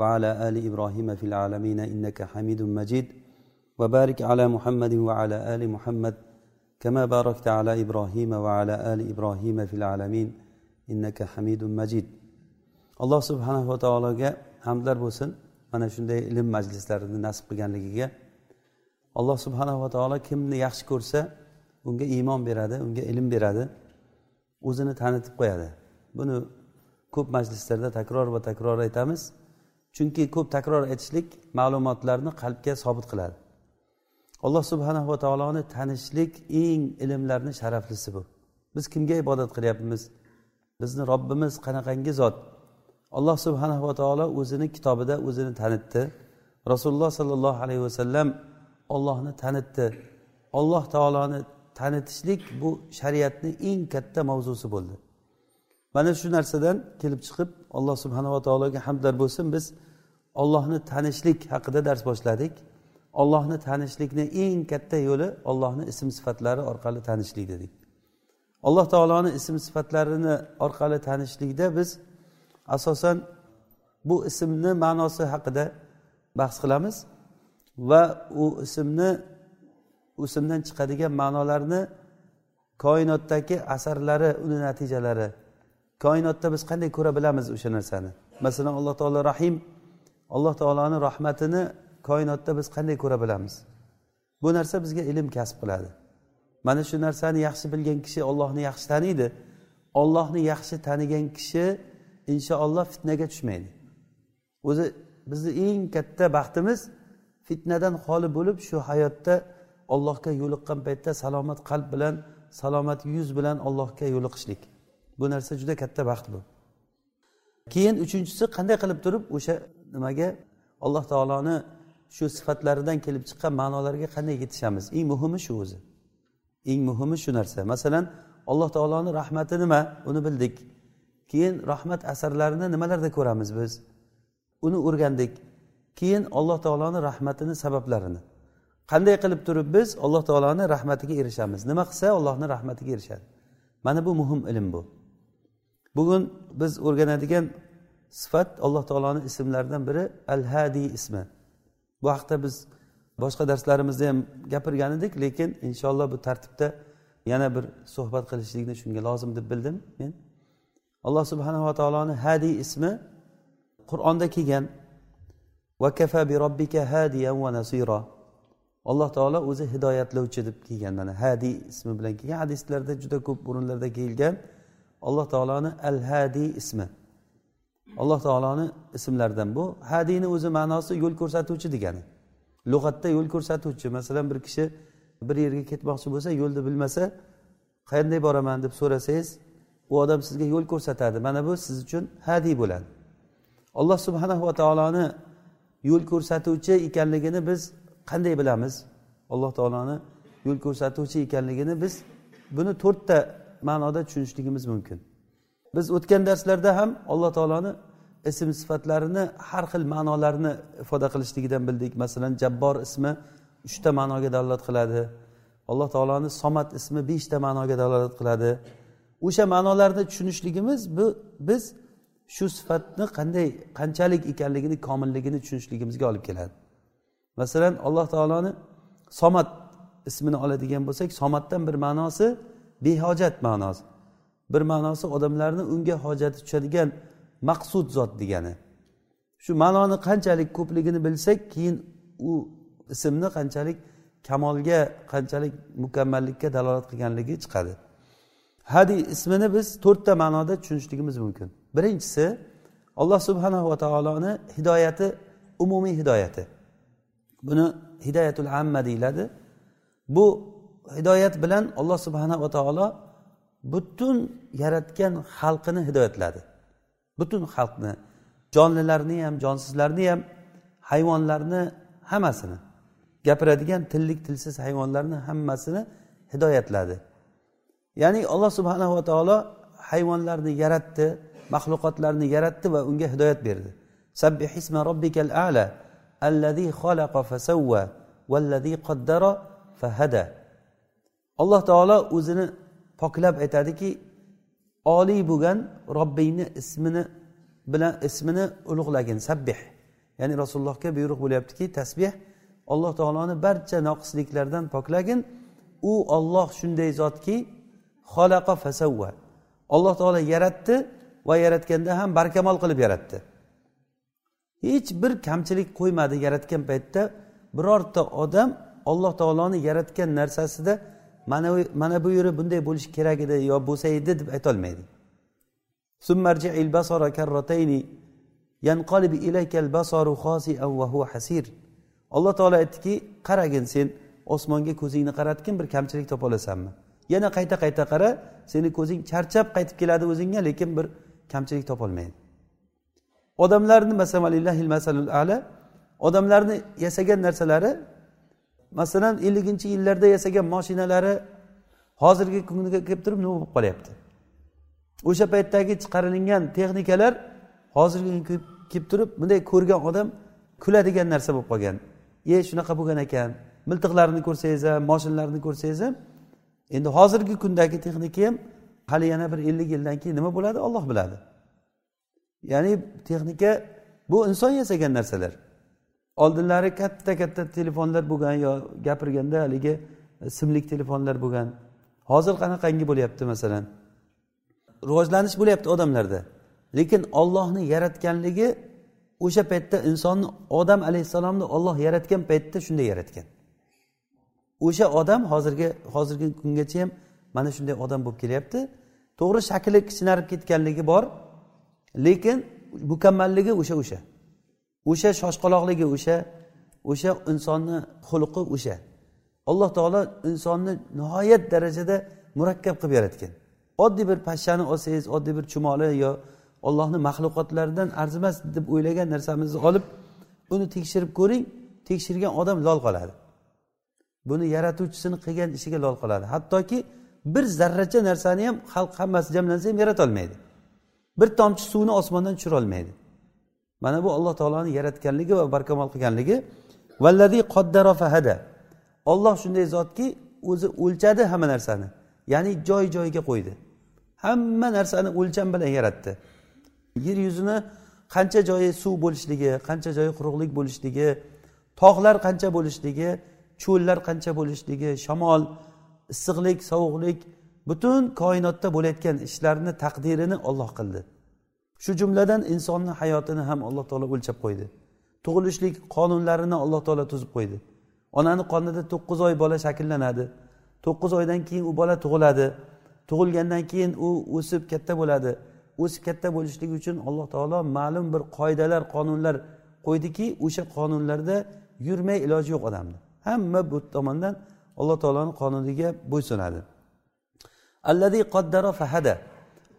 وعلى ال ابراهيم في العالمين انك حميد مجيد وبارك على محمد وعلى ال محمد كما باركت على ابراهيم وعلى ال ابراهيم في العالمين انك حميد مجيد alloh subhanava taologa hamdlar bo'lsin mana shunday ilm majlislarini nasib qilganligiga alloh subhanava taolo kimni yaxshi ko'rsa unga iymon beradi unga ilm beradi o'zini tanitib qo'yadi buni ko'p majlislarda takror va takror aytamiz chunki ko'p takror aytishlik ma'lumotlarni qalbga sobit qiladi. Alloh subhanahu va taoloni tanishlik eng ilmlarni sharaflisi bu. Biz kimga ibodat qilyapmiz? Bizni robbimiz qanaqangi zot? Alloh subhanahu va taolo o'zini kitobida o'zini tanitdi. Rasululloh sollallohu alayhi vasallam ollohni tanitdi. Alloh taoloni tanitishlik bu shariatni eng katta mavzusi bo'ldi. Mana shu narsadan kelib chiqib alloh subhanava taologa hamdlar bo'lsin. Biz ollohni tanishlik haqida dars boshladik. Ollohni tanishlikni eng katta yo'li ollohni ism sifatlari orqali tanishlik dedik. Alloh taoloni ism sifatlarini orqali tanishlikda biz asosan bu ismni ma'nosi haqida bahs qilamiz va u ismni ismdan chiqadigan ma'nolarni koinotdagi asarlari uni natijalari koinotda biz qanday ko'ra bilamiz o'sha narsani? Masalan alloh taolo rahim alloh taoloni rahmatini koinotda biz qanday ko'ra bilamiz? Bu narsa bizga ilm kasb qiladi. Mana shu narsani yaxshi bilgan kishi ollohni yaxshi taniydi. Ollohni yaxshi tanigan kishi inshaalloh fitnaga tushmaydi. O'zi bizni eng katta baxtimiz fitnadan xoli bo'lib shu hayotda ollohga yo'liqqan paytda salomat qalb bilan salomat yuz bilan allohga yo'liqishlik. Bu narsa juda katta baxt bu. Keyin uchinchisi qanday qilib turib o'sha nimaga alloh taoloni shu sifatlaridan kelib chiqqan ma'nolarga qanday yetishamiz? Eng muhimi shu o'zi. Eng muhimi shu narsa. Masalan alloh taoloni rahmati nima? Uni bildik. Keyin rahmat asarlarini nimalarda ko'ramiz biz? Uni o'rgandik. Keyin alloh taoloni rahmatini sabablarini. Qanday qilib turib biz alloh taoloni rahmatiga erishamiz? Nima qilsa allohni rahmatiga erishadi? Mana bu muhim ilm bu. Bugun biz o'rganadigan sifat alloh taoloni ismlaridan biri al hadiy ismi. Bu haqida biz boshqa darslarimizda ham gapirgan edik lekin inshaalloh bu tartibda yana bir suhbat qilishlikni shunga lozim deb bildim men. Alloh subhanava taoloni hadiy ismi qur'onda kelgan. Vakafa bi robbika hadiyan va nasira. Alloh taolo o'zi hidoyatlovchi deb kelgan mana hadiy ismi bilan kelgan. Hadislarda juda ko'p o'rinlarda kelgan. Alloh taoloni al hadiy ismi. Alloh taoloni ismlaridan bu. Hadiyni o'zi ma'nosi yo'l ko'rsatuvchi degani. Lug'atda yo'l ko'rsatuvchi. Masalan bir kishi bir yerga ketmoqchi bo'lsa yo'lni bilmasa qanday boraman? deb so'rasangiz u odam sizga yo'l ko'rsatadi. Mana bu siz uchun hadiy bo'ladi. Alloh subhanahu va taoloni yo'l ko'rsatuvchi ekanligini biz qanday bilamiz? Alloh taoloni yo'l ko'rsatuvchi ekanligini biz buni to'rtta ma'noda tushunishligimiz mumkin. Biz o'tgan darslarda ham alloh taoloni ism sifatlarini har xil ma'nolarni ifoda qilishligidan bildik. Masalan jabbor ismi uchta ma'noga dalolat qiladi. Alloh taoloni somat ismi beshta ma'noga dalolat qiladi. O'sha ma'nolarni tushunishligimiz bu biz shu sifatni qanday qanchalik ekanligini komilligini tushunishligimizga olib keladi. Masalan alloh taoloni somat ismini oladigan bo'lsak somatdan bir ma'nosi behojat ma'nosi. Bir ma'nosi odamlarni unga hojati tushadigan maqsud zot degani. Shu ma'noni qanchalik ko'pligini bilsak keyin u ismni qanchalik kamolga qanchalik mukammallikka dalolat qilganligi chiqadi. Hadi ismini biz to'rtta ma'noda tushunishligimiz mumkin. Birinchisi alloh subhanahu va taoloni hidoyati umumiy hidoyati. Buni hidoyatul amma deyiladi. Bu hidoyat bilan alloh subhanava taolo butun yaratgan xalqini hidoyatladi. Butun xalqni jonlilarni ham jonsizlarni ham hayvonlarni hammasini gapiradigan tillik tilsiz hayvonlarni hammasini hidoyatladi. Ya'ni alloh subhanava taolo hayvonlarni yaratdi maxluqotlarni yaratdi va unga hidoyat berdi. Sabbihisma robbikal ala allazi xalaqa fasawwa vallazi qaddara fahada alloh taolo o'zini poklab aytadiki oliy bo'lgan robbingni ismini bilan ismini ulug'lagin sabbih. Ya'ni rasulullohga buyruq bo'lyaptiki tasbeh alloh taoloni barcha noqisliklardan poklagin. U olloh shunday zotki xolaqa fasavva alloh taolo yaratdi va yaratganda ham barkamol qilib yaratdi. Hech bir kamchilik qo'ymadi yaratgan paytda. Birorta odam alloh taoloni yaratgan narsasida mana mana bu yeri bunday bo'lishi kerak edi yo bo'lsa edi deb aytolmaydi. Alloh taolo aytdiki qaragin sen osmonga ko'zingni qaratgin bir kamchilik topolasanmi yana qayta qayta qara seni ko'zing charchab qaytib keladi o'zingga lekin bir kamchilik topolmaydi odamlarni masalul ala odamlarni yasagan narsalari masalan elliginchi yillarda yasagan moshinalari hozirgi kunga kelib turib nima bo'lib qolyapti? O'sha paytdagi chiqarilgan texnikalar hozirgi kelib turib bunday ko'rgan odam kuladigan narsa bo'lib qolgan. E shunaqa bo'lgan ekan miltiqlarni ko'rsangiz ham moshinlarni ko'rsangiz ham endi hozirgi kundagi texnika ham hali yana bir ellik yildan keyin nima bo'ladi? Olloh biladi. Ya'ni texnika bu inson yasagan narsalar. Oldinlari katta katta telefonlar bo'lgan yo gapirganda haligi e, simlik telefonlar bo'lgan. Hozir qanaqangi bo'lyapti masalan? Rivojlanish bo'lyapti odamlarda. Lekin ollohni yaratganligi o'sha paytda insonni odam alayhissalomni olloh yaratgan paytda shunday yaratgan. O'sha odam hozirgi hozirgi kungacha ham mana shunday odam bo'lib kelyapti. To'g'ri shakli kichinarib ketganligi bor lekin mukammalligi o'sha o'sha o'sha shoshqaloqligi o'sha o'sha insonni xulqi o'sha. Alloh taolo insonni nihoyat darajada murakkab qilib yaratgan. Oddiy bir pashshani olsangiz oddiy bir chumoli yo ollohni maxluqotlaridan arzimas deb o'ylagan narsamizni olib uni tekshirib ko'ring tekshirgan odam lol qoladi. Buni yaratuvchisini qilgan ishiga lol qoladi. Hattoki bir zarracha narsani ham xalq hammasi jamlansa ham yaratolmaydi bir tomchi suvni osmondan tushira olmaydi. Mana bu alloh taoloni yaratganligi va barkamol qilganligi. Vallazi qoddara fahada. Olloh shunday zotki o'zi o'lchadi hamma narsani. Ya'ni joy joyiga qo'ydi. Hamma narsani o'lcham bilan yaratdi. Yer yuzini qancha joyi suv bo'lishligi qancha joyi quruqlik bo'lishligi tog'lar qancha bo'lishligi cho'llar qancha bo'lishligi shamol issiqlik sovuqlik butun koinotda bo'layotgan ishlarni taqdirini olloh qildi. Shu jumladan insonni hayotini ham alloh taolo o'lchab qo'ydi. Tug'ilishlik qonunlarini alloh taolo tuzib qo'ydi. Onani qonida to'qqiz oy bola shakllanadi. To'qqiz oydan keyin u bola tug'iladi. Tug'ilgandan keyin u o'sib katta bo'ladi. O'sib katta bo'lishligi uchun alloh taolo ma'lum bir qoidalar qonunlar qo'ydiki o'sha qonunlarda yurmay iloji yo'q odamni. Hamma bu tomondan alloh taoloni qonuniga bo'ysunadi. Alladi qoddara fahada.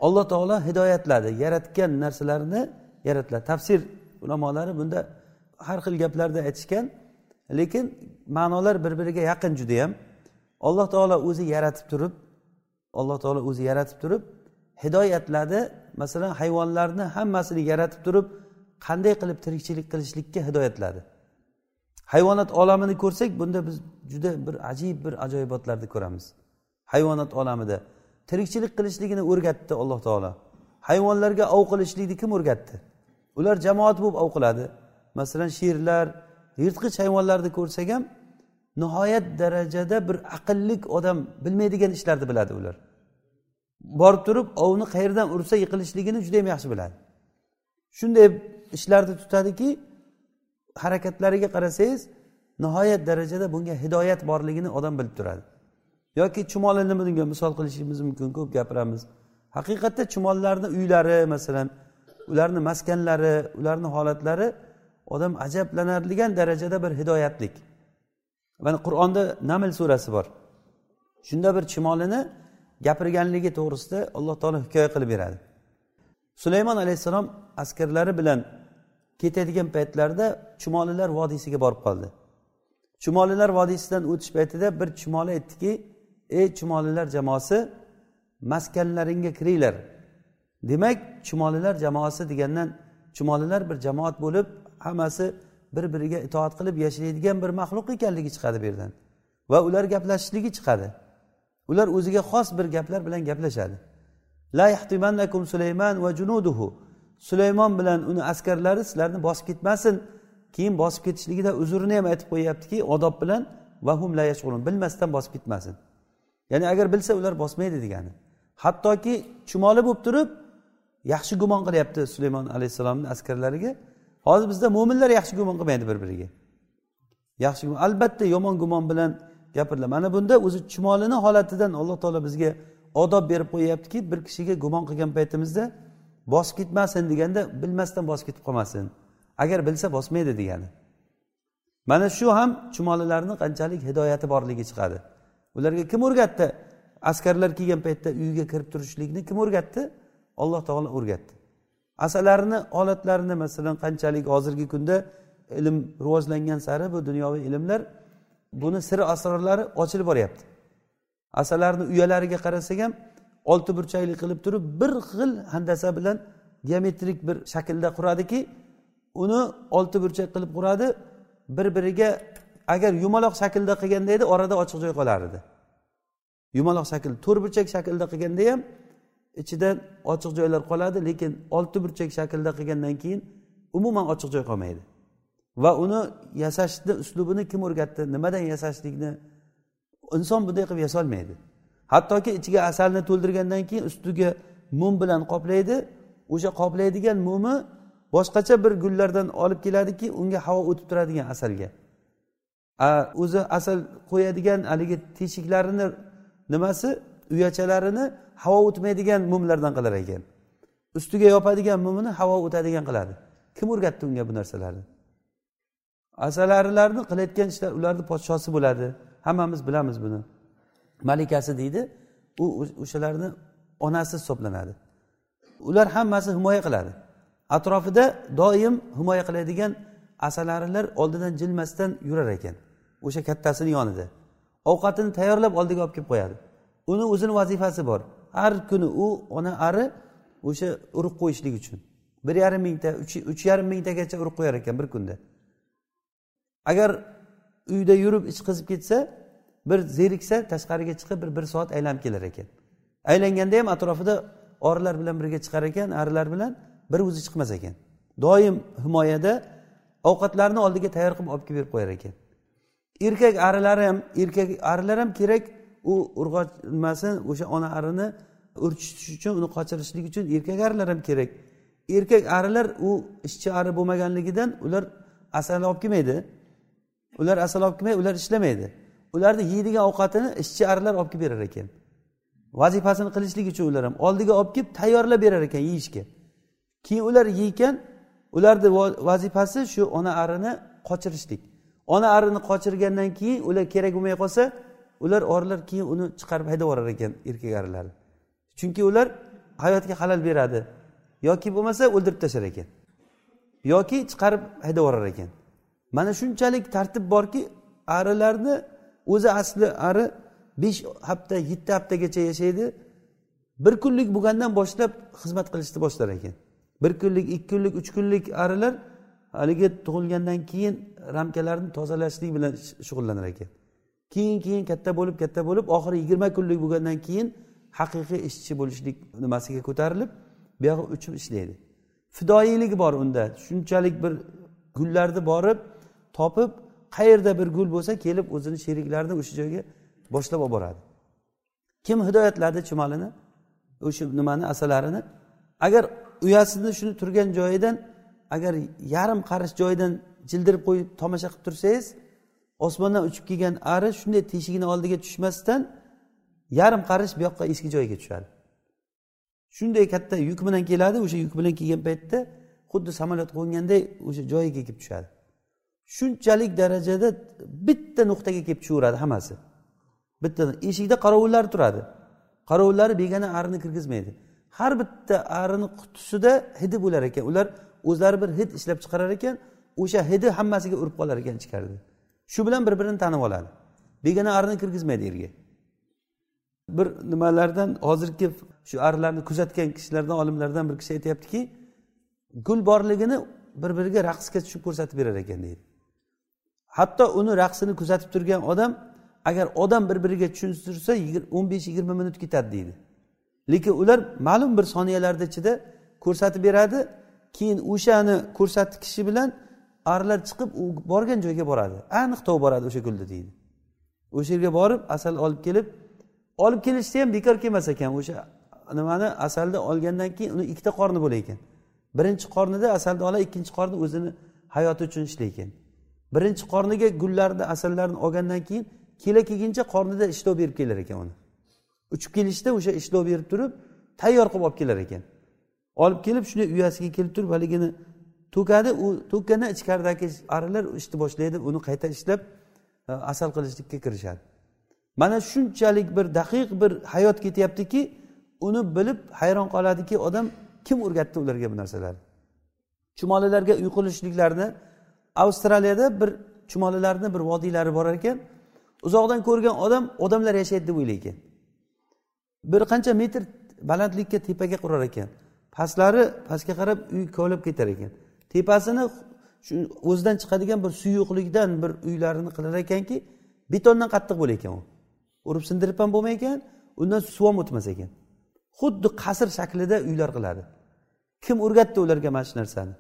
Alloh taolo hidoyatladi yaratgan narsalarni yaratiladi tafsir ulamolari bunda har xil gaplarni aytishgan lekin ma'nolar bir biriga yaqin judayam. Alloh taolo o'zi yaratib turib alloh taolo o'zi yaratib turib hidoyatladi masalan hayvonlarni hammasini yaratib turib qanday qilib tirikchilik qilishlikka hidoyatladi? Hayvonot olamini ko'rsak bunda biz juda bir ajib bir ajoyibotlarni ko'ramiz. Hayvonot olamida tirikchilik qilishligini o'rgatdi alloh taolo. Hayvonlarga ov qilishlikni kim o'rgatdi? Ular jamoat bo'lib ov qiladi. Masalan sherlar yirtqich hayvonlarni ko'rsak ham nihoyat darajada bir aqllik odam bilmaydigan ishlarni biladi ular. Borib turib ovni qayerdan ursa yiqilishligini juda yam yaxshi biladi. Shunday ishlarni tutadiki harakatlariga qarasangiz nihoyat darajada bunga hidoyat borligini odam bilib turadi. Yoki chumolini bunga misol qilishimiz mumkin ko'p gapiramiz. Haqiqatda chumollarni uylari masalan ularni maskanlari ularni holatlari odam ajablanadigan darajada bir hidoyatlik. Mana qur'onda naml surasi bor. Shunda bir chumolini gapirganligi to'g'risida alloh taolo hikoya qilib beradi. Sulaymon alayhissalom askarlari bilan ketadigan paytlarida chumolilar vodiysiga borib qoldi. Chumolilar vodiysidan o'tish paytida bir chumoli aytdiki ey chumolilar jamoasi maskanlaringga kiringlar. Demak chumolilar jamoasi degandan chumolilar bir jamoat bo'lib hammasi bir biriga itoat qilib yashaydigan bir maxluq ekanligi chiqadi bu yerdan. Va ular gaplashishligi chiqadi. Ular o'ziga xos bir gaplar bilan gaplashadi. La yahtimannakum sulaymon va junuduhu. Sulaymon bilan uni askarlari sizlarni bosib ketmasin. Keyin bosib ketishligida uzrini ham aytib qo'yyaptiki odob bilan vahum la yashurun. Bilmasdan bosib ketmasin. Ya'ni agar bilsa ular bosmaydi degani. Hattoki chumoli bo'lib turib yaxshi gumon qilyapti sulaymon alayhissalomni askarlariga. Hozir bizda mo'minlar yaxshi gumon qilmaydi bir biriga yaxshi gumon albatta yomon gumon bilan gapiriladi mana bunda o'zi chumolini holatidan alloh taolo bizga odob berib qo'yyaptiki bir kishiga gumon qilgan paytimizda bosib ketmasin deganda bilmasdan bosib ketib qolmasin. Agar bilsa bosmaydi degani. Mana shu ham chumolilarni qanchalik hidoyati borligi chiqadi. Ularga kim o'rgatdi? Askarlar kelgan paytda uyga kirib turishlikni kim o'rgatdi? Alloh taolo o'rgatdi. Asalarini holatlarini masalan qanchalik hozirgi kunda ilm rivojlangan sari bu dunyoviy ilmlar buni sir asrorlari ochilib boryapti. Asalarni uyalariga qarasak ham olti burchakli qilib turib bir xil handasa bilan geometrik bir shaklda quradiki uni olti burchak qilib quradi bir biriga agar yumaloq shaklda qilganda edi orada ochiq joy qolar edi. Yumaloq shakl to'rt burchak shaklda qilganda ham ichida ochiq joylar qoladi lekin olti burchak shaklda qilgandan keyin umuman ochiq joy qolmaydi. Va uni yasashni uslubini kim o'rgatdi nimadan yasashlikni inson bunday qilib yasolmaydi. Hattoki ichiga asalni to'ldirgandan keyin ustiga mum bilan qoplaydi o'sha qoplaydigan mumi boshqacha bir gullardan olib keladiki unga havo o'tib turadigan asalga. O'zi asal qo'yadigan haligi teshiklarini nimasi? Uyachalarini havo o'tmaydigan mumlardan qilar ekan. Ustiga yopadigan mumini havo o'tadigan qiladi. Kim o'rgatdi unga bu narsalarni? Asalarilarni qilayotgan ishlar ularni podshosi bo'ladi. Hammamiz bilamiz buni. Malikasi deydi u o'shalarni onasi hisoblanadi. Ular hammasi himoya qiladi. Atrofida doim himoya qiladigan asalarilar oldidan jilmasdan yurar ekan. O'sha kattasini yonida. Ovqatini tayyorlab oldiga olib kelib qo'yadi. Uni o'zini vazifasi bor. Har kuni u ona ari o'sha urug' qo'yishlik uchun. Bir yarim mingta uch yarim mingtagacha urug' qo'yar ekan bir kunda. Agar uyda yurib ich qizib ketsa bir zeriksa tashqariga chiqib bir bir soat aylanib kelar ekan. Aylanganda ham atrofida orilar bilan birga chiqar ekan arilar bilan bir o'zi chiqmas ekan. Doim himoyada ovqatlarni oldiga tayyor qilib olib kelib berib qo'yar ekan. Erkak arilar ham erkak arilar ham kerak. U urg'och nimasi o'sha ona arini urchitish uchun uni qochirishlik uchun erkak arilar ham kerak. Erkak arilar u ishchi ari bo'lmaganligidan ular asal olib kelmaydi. Ular asal olib kelmaydi ular ishlamaydi. Ularni yeydigan ovqatini ishchi arilar olib kelib berar ekan. Vazifasini qilishlik uchun ular ham oldiga olib kelib tayyorlab berar ekan yeyishga. Keyin ular yeykan ularni vazifasi shu ona arini qochirishlik. Ona arini qochirgandan keyin ular kerak bo'lmay qolsa ular orilar keyin uni chiqarib haydab yuborar ekan erkak arilar. Chunki ular hayotga xalal beradi. Yoki bo'lmasa o'ldirib tashlar ekan. Yoki chiqarib haydab yuborar ekan. Mana shunchalik tartib borki arilarni o'zi asli ari besh hafta yetti haftagacha yashaydi. Bir kunlik bo'lgandan boshlab xizmat qilishni boshlar ekan. Bir kunlik ikki kunlik uch kunlik arilar haligi tug'ilgandan keyin ramkalarni tozalashlik bilan shug'ullanar ekan. Keyin keyin katta bo'lib katta bo'lib oxiri yigirma kunlik bo'lgandan keyin haqiqiy ishchi bo'lishlik nimasiga ko'tarilib buyog'i uchib ishlaydi. Fidoyilik bor unda. Shunchalik bir gullarni borib topib qayerda bir gul bo'lsa kelib o'zini sheriklarini o'sha joyga boshlab olib boradi. Kim hidoyatladi chumolini o'sha nimani asalarini agar uyasini shuni turgan joyidan agar yarim qarish joyidan jildirib qo'yib tomosha qilib tursangiz osmondan uchib kelgan ari shunday teshigini oldiga tushmasdan yarim qarish bu yoqqa eski joyiga tushadi. Shunday katta yuk bilan keladi o'sha yuk bilan kelgan paytda xuddi samolyot qo'nganday o'sha joyiga kelib tushadi. Shunchalik darajada bitta nuqtaga kelib tushaveradi hammasi. Bitta eshikda qorovullar turadi. Qorovullari begona arini kirgizmaydi. Har bitta arini qutisida hidi bo'lar ekan. Ular o'zlari bir hid ishlab chiqarar ekan o'sha hidi hammasiga urib qolar ekan ichkarida shu bilan bir birini tanib oladi. Begona arni kirgizmaydi yerga bir nimalardan hozirgi shu arilarni kuzatgan kishilardan olimlardan bir kishi aytyaptiki gul borligini bir biriga raqsga tushib ko'rsatib berar ekan deydi. Hatto uni raqsini kuzatib turgan odam agar odam bir biriga tushuntirsa o'n besh yigirma minut ketadi deydi. Lekin ular ma'lum bir soniyalarni ichida ko'rsatib beradi keyin o'shani ko'rsatkishi bilan arilar chiqib u borgan joyga boradi. Aniq topib boradi o'sha gulni deydi. O'sha yerga borib asal olib kelib olib kelishsa ham bekor kelmas ekan. O'sha nimani asalni olgandan keyin uni ikkita qorni bo'lar ekan. Birinchi qornida asalni oladi ikkinchi qorni o'zini hayoti uchun ishlaykan birinchi qorniga gullarni asallarni olgandan keyin kela kelguncha qornida ishlov berib kelar ekan uni. Uchib kelishda o'sha ishlov berib turib tayyor qilib olib kelar ekan. Olib kelib shunday uyasiga kelib turib haligini to'kadi u to'kkandan ichkaridagi arilar ishni boshlaydi uni qayta ishlab e, asal qilishlikka kirishadi. Mana shunchalik bir daqiq bir hayot ketyaptiki uni bilib hayron qoladiki odam kim o'rgatdi ularga bu narsalarni? Chumolilarga uy qurishliklarni avstraliyada bir chumolilarni bir vodiylari bor ekan uzoqdan ko'rgan odam odamlar yashaydi deb o'ylaydi bir qancha metr balandlikka tepaga qurar ekan. Pastlari pastga qarab uy kovlab ketar ekan. Tepasini shu o'zidan chiqadigan bir suyuqlikdan bir uylarini qilar ekanki betondan qattiq bo'lar ekan u. Urib sindirib ham bo'lmay ekan undan suv ham o'tmas ekan. Xuddi qasr shaklida uylar qiladi. Kim o'rgatdi ularga mana shu narsani?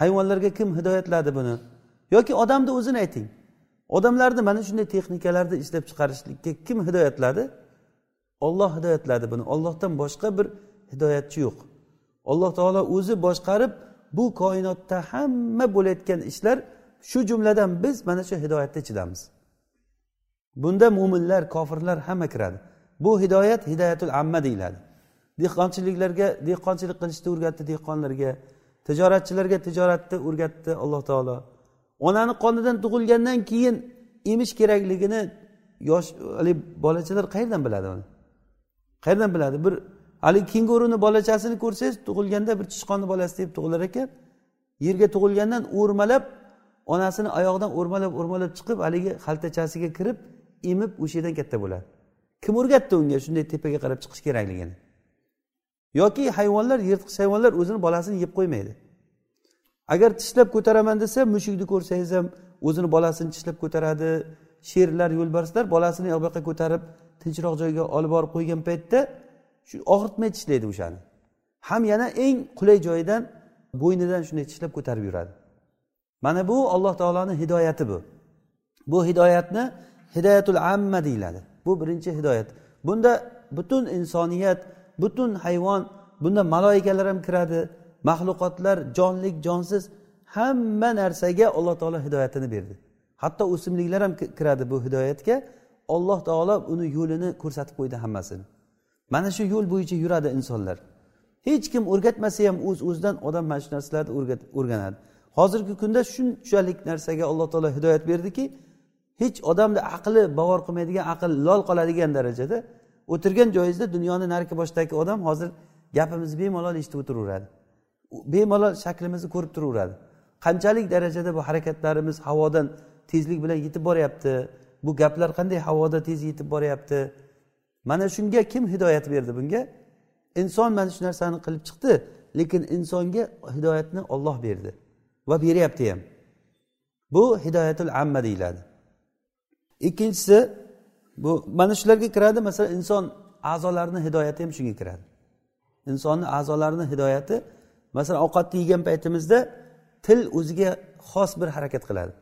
Hayvonlarga kim hidoyatladi buni? Yoki odamni o'zini ayting. Odamlarni mana shunday texnikalarni ishlab chiqarishlikka kim hidoyatladi? Olloh hidoyatladi buni. Ollohdan boshqa bir hidoyatchi yo'q. Alloh taolo o'zi boshqarib bu koinotda hamma bo'layotgan ishlar shu jumladan biz mana shu hidoyatni ichidamiz. Bunda mo'minlar kofirlar hamma kiradi. Bu hidoyat hidoyatul amma deyiladi. Dehqonchiliklarga dehqonchilik qilishni o'rgatdi dehqonlarga tijoratchilarga tijoratni o'rgatdi alloh taolo. Onani qonidan tug'ilgandan keyin emish kerakligini yosh haligi bolachalar qayerdan biladi uni? Qayerdan biladi? Bir haligi kenguruni bolachasini ko'rsangiz tug'ilganda bir tishqonni bolasi deb tug'ilar ekan. Yerga tug'ilgandan o'rmalab onasini oyog'idan o'rmalab o'rmalab chiqib haligi xaltachasiga kirib emib o'sha yerdan katta bo'ladi. Kim o'rgatdi unga? Shunday tepaga qarab chiqish kerakligini yoki hayvonlar yirtqich hayvonlar o'zini bolasini yeb qo'ymaydi. Agar tishlab ko'taraman desa mushukni ko'rsangiz ham o'zini bolasini tishlab ko'taradi. Sherlar yo'lbarslar bolasini u yoqqa ko'tarib tinchroq joyga olib borib qo'ygan paytda shu og'ritmay tishlaydi o'shani. Ham yana eng qulay joyidan bo'ynidan shunday tishlab ko'tarib yuradi. Mana bu alloh taoloni hidoyati bu. Bu hidoyatni hidoyatul amma deyiladi. Bu birinchi hidoyat. Bunda butun insoniyat butun hayvon bunda maloikalar ham kiradi maxluqotlar jonlik jonsiz hamma narsaga alloh taolo hidoyatini berdi. Hatto o'simliklar ham kiradi bu hidoyatga. Alloh taolo uni yo'lini ko'rsatib qo'ydi hammasini. Mana shu yo'l bo'yicha yuradi insonlar. Hech kim o'rgatmasa ham o'z uz o'zidan odam mana shu narsalarni o'rganadi. Hozirgi kunda shunchalik narsaga alloh taolo hidoyat berdiki hech odamni aqli bag'or qilmaydigan aql lol qoladigan darajada o'tirgan joyingizda dunyoni narigi boshidagi odam hozir gapimizni bemalol eshitib o'tiraveradi. Bemalol shaklimizni ko'rib turaveradi. Qanchalik darajada bu harakatlarimiz havodan tezlik bilan yetib boryapti? Bu gaplar qanday havoda tez yetib boryapti? Mana shunga kim hidoyat berdi bunga? Inson mana shu narsani qilib chiqdi lekin insonga hidoyatni olloh berdi va beryapti ham. Bu hidoyatul amma deyiladi. Ikkinchisi bu mana shularga kiradi masalan inson a'zolarini hidoyati ham shunga kiradi. Insonni a'zolarini hidoyati masalan ovqatni yegan paytimizda til o'ziga xos bir harakat qiladi.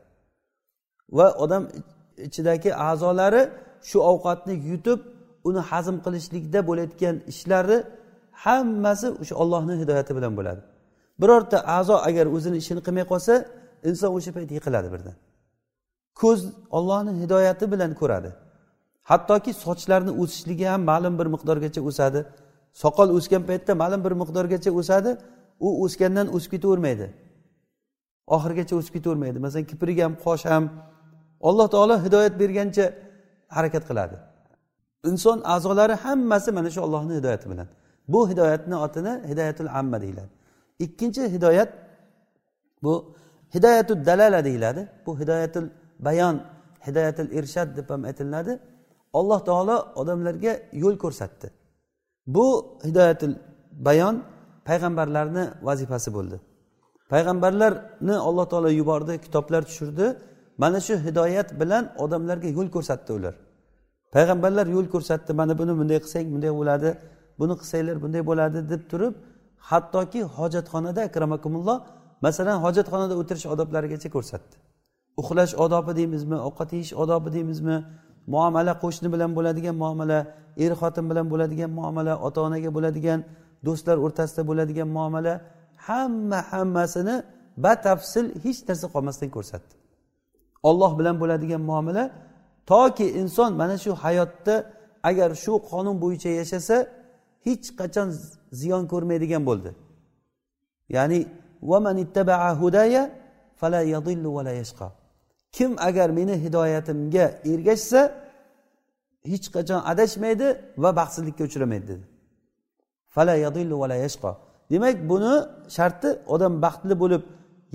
Va odam ichidagi a'zolari shu ovqatni yutib uni hazm qilishlikda bo'layotgan ishlari hammasi o'sha ollohni hidoyati bilan bo'ladi. Birorta a'zo agar o'zini ishini qilmay qolsa inson o'sha payt yiqiladi birdan. Ko'z ollohni hidoyati bilan ko'radi. Hattoki sochlarni o'sishligi ham ma'lum bir miqdorgacha o'sadi. Soqol o'sgan paytda ma'lum bir miqdorgacha o'sadi u o'sgandan o'sib ketavermaydi. Oxirigacha o'sib ketavermaydi. Masalan kiprik ham qosh ham alloh taolo hidoyat bergancha harakat qiladi. Inson a'zolari hammasi mana shu ollohni hidoyati bilan. Bu hidoyatni otini hidoyatul amma deyiladi. Ikkinchi hidoyat bu hidoyatul dalala deyiladi. Bu hidoyatul bayon hidoyatul irshad deb ham aytilinadi alloh taolo odamlarga yo'l ko'rsatdi. Bu hidoyatul bayon payg'ambarlarni vazifasi bo'ldi. Payg'ambarlarni alloh taolo yubordi kitoblar tushirdi. Mana shu hidoyat bilan odamlarga yo'l ko'rsatdi ular. Payg'ambarlar yo'l ko'rsatdi mana buni bunday qilsang bunday bo'ladi buni qilsanglar bunday bo'ladi deb turib hattoki hojatxonada akramakumulloh masalan hojatxonada o'tirish odoblarigacha ko'rsatdi. Uxlash odobi deymizmi ovqat yeyish odobi deymizmi muomala qo'shni bilan bo'ladigan muomala er xotin bilan bo'ladigan muomala ota onaga bo'ladigan do'stlar o'rtasida bo'ladigan muomala hamma hammasini batafsil hech narsa qolmasdan ko'rsatdi. Olloh bilan bo'ladigan muomala toki inson mana shu hayotda agar shu qonun bo'yicha yashasa hech qachon ziyon ko'rmaydigan bo'ldi. Ya'ni kim agar meni hidoyatimga ergashsa hech qachon adashmaydi va baxtsizlikka uchramaydi dedi. Demak buni sharti odam baxtli bo'lib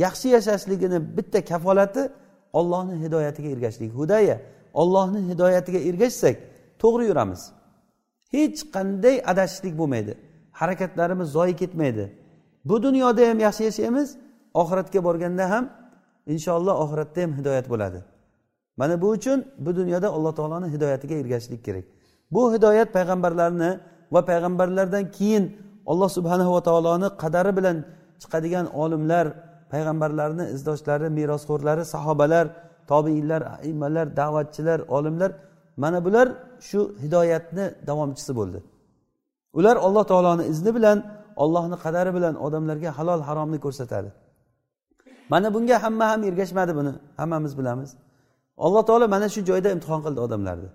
yaxshi yashashligini bitta kafolati ollohni hidoyatiga ergashishlik hudaya ollohni hidoyatiga ergashsak to'g'ri yuramiz. Hech qanday adashishlik bo'lmaydi. Harakatlarimiz zoyi ketmaydi. Bu dunyoda ham yaxshi yashaymiz oxiratga borganda ham inshaalloh oxiratda ham hidoyat bo'ladi. Mana bu uchun bu dunyoda alloh taoloni hidoyatiga ergashishlik kerak. Bu hidoyat payg'ambarlarni va payg'ambarlardan keyin alloh subhanahu va taoloni qadari bilan chiqadigan olimlar payg'ambarlarni izdoshlari merosxo'rlari sahobalar tobiinlar aimmalar da'vatchilar olimlar mana bular shu hidoyatni davomchisi bo'ldi. Ular alloh taoloni izni bilan ollohni qadari bilan odamlarga halol haromni ko'rsatadi. Mana bunga hamma ham ergashmadi buni hammamiz bilamiz. Alloh taolo mana shu joyda imtihon qildi odamlarni.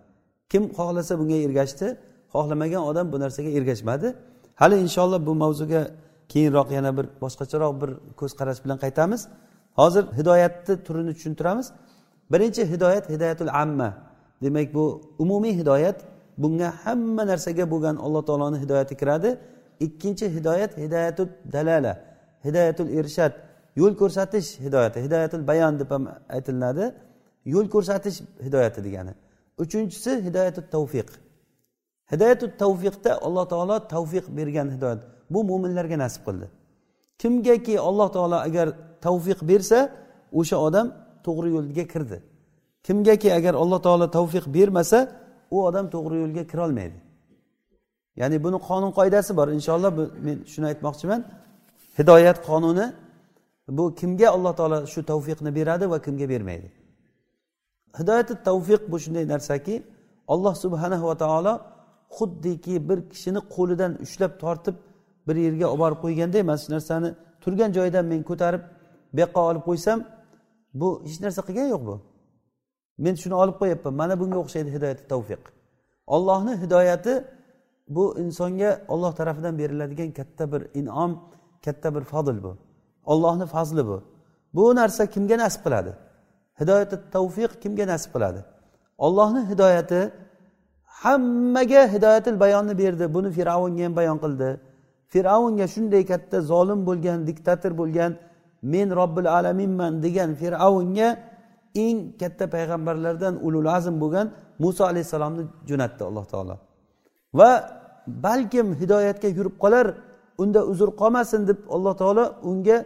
Kim xohlasa bunga ergashdi xohlamagan odam bu narsaga ergashmadi. Hali inshaalloh bu mavzuga keyinroq yana bir boshqacharoq bir ko'z qarash bilan qaytamiz. Hozir hidoyatni turini tushuntiramiz. Birinchi hidoyat hidoyatul amma. Demak bu umumiy hidoyat. Bunga hamma narsaga bo'lgan alloh taoloni hidoyati kiradi. Ikkinchi hidoyat hidoyatul dalala hidoyatul irshad yo'l ko'rsatish hidoyati hidoyatul bayon deb ham aytilinadi. Yo'l ko'rsatish hidoyati degani. Uchinchisi hidoyatul tavfiq hidoyatul tavfiqda alloh taolo tavfiq bergan hidoyat. Bu mo'minlarga nasib qildi. Kimgaki alloh taolo agar tavfiq bersa o'sha odam to'g'ri yo'lga kirdi. Kimgaki agar alloh taolo tavfiq bermasa u odam to'g'ri yo'lga kirolmaydi ya'ni buni qonun qoidasi bor. Inshaalloh men shuni aytmoqchiman. Hidoyat qonuni bu kimga alloh taolo shu tavfiqni beradi va kimga bermaydi. Hidoyati tavfiq bu shunday narsaki alloh subhanahu va taolo xuddiki bir kishini qo'lidan ushlab tortib bir yerga olib borib qo'yganday mana shu narsani turgan joyidan men ko'tarib bu yoqqa olib qo'ysam bu hech narsa qilgani yo'q bu. Men shuni olib qo'yyapman mana bunga o'xshaydi hidoyati tavfiq. Ollohni hidoyati bu insonga olloh tarafidan beriladigan katta bir inom katta bir fazl bu. Ollohni fazli bu. Bu narsa kimga nasib qiladi? Hidoyati tavfiq kimga nasib qiladi? Ollohni hidoyati hammaga hidoyatil bayonni berdi. Buni fir'avnga ham bayon qildi. Fir'avnga shunday katta zolim bo'lgan diktator bo'lgan men robbil alaminman degan fir'avnga eng katta payg'ambarlardan ulul azm bo'lgan muso alayhissalomni jo'natdi alloh taolo. Va balkim hidoyatga yurib qolar unda uzr qolmasin deb alloh taolo unga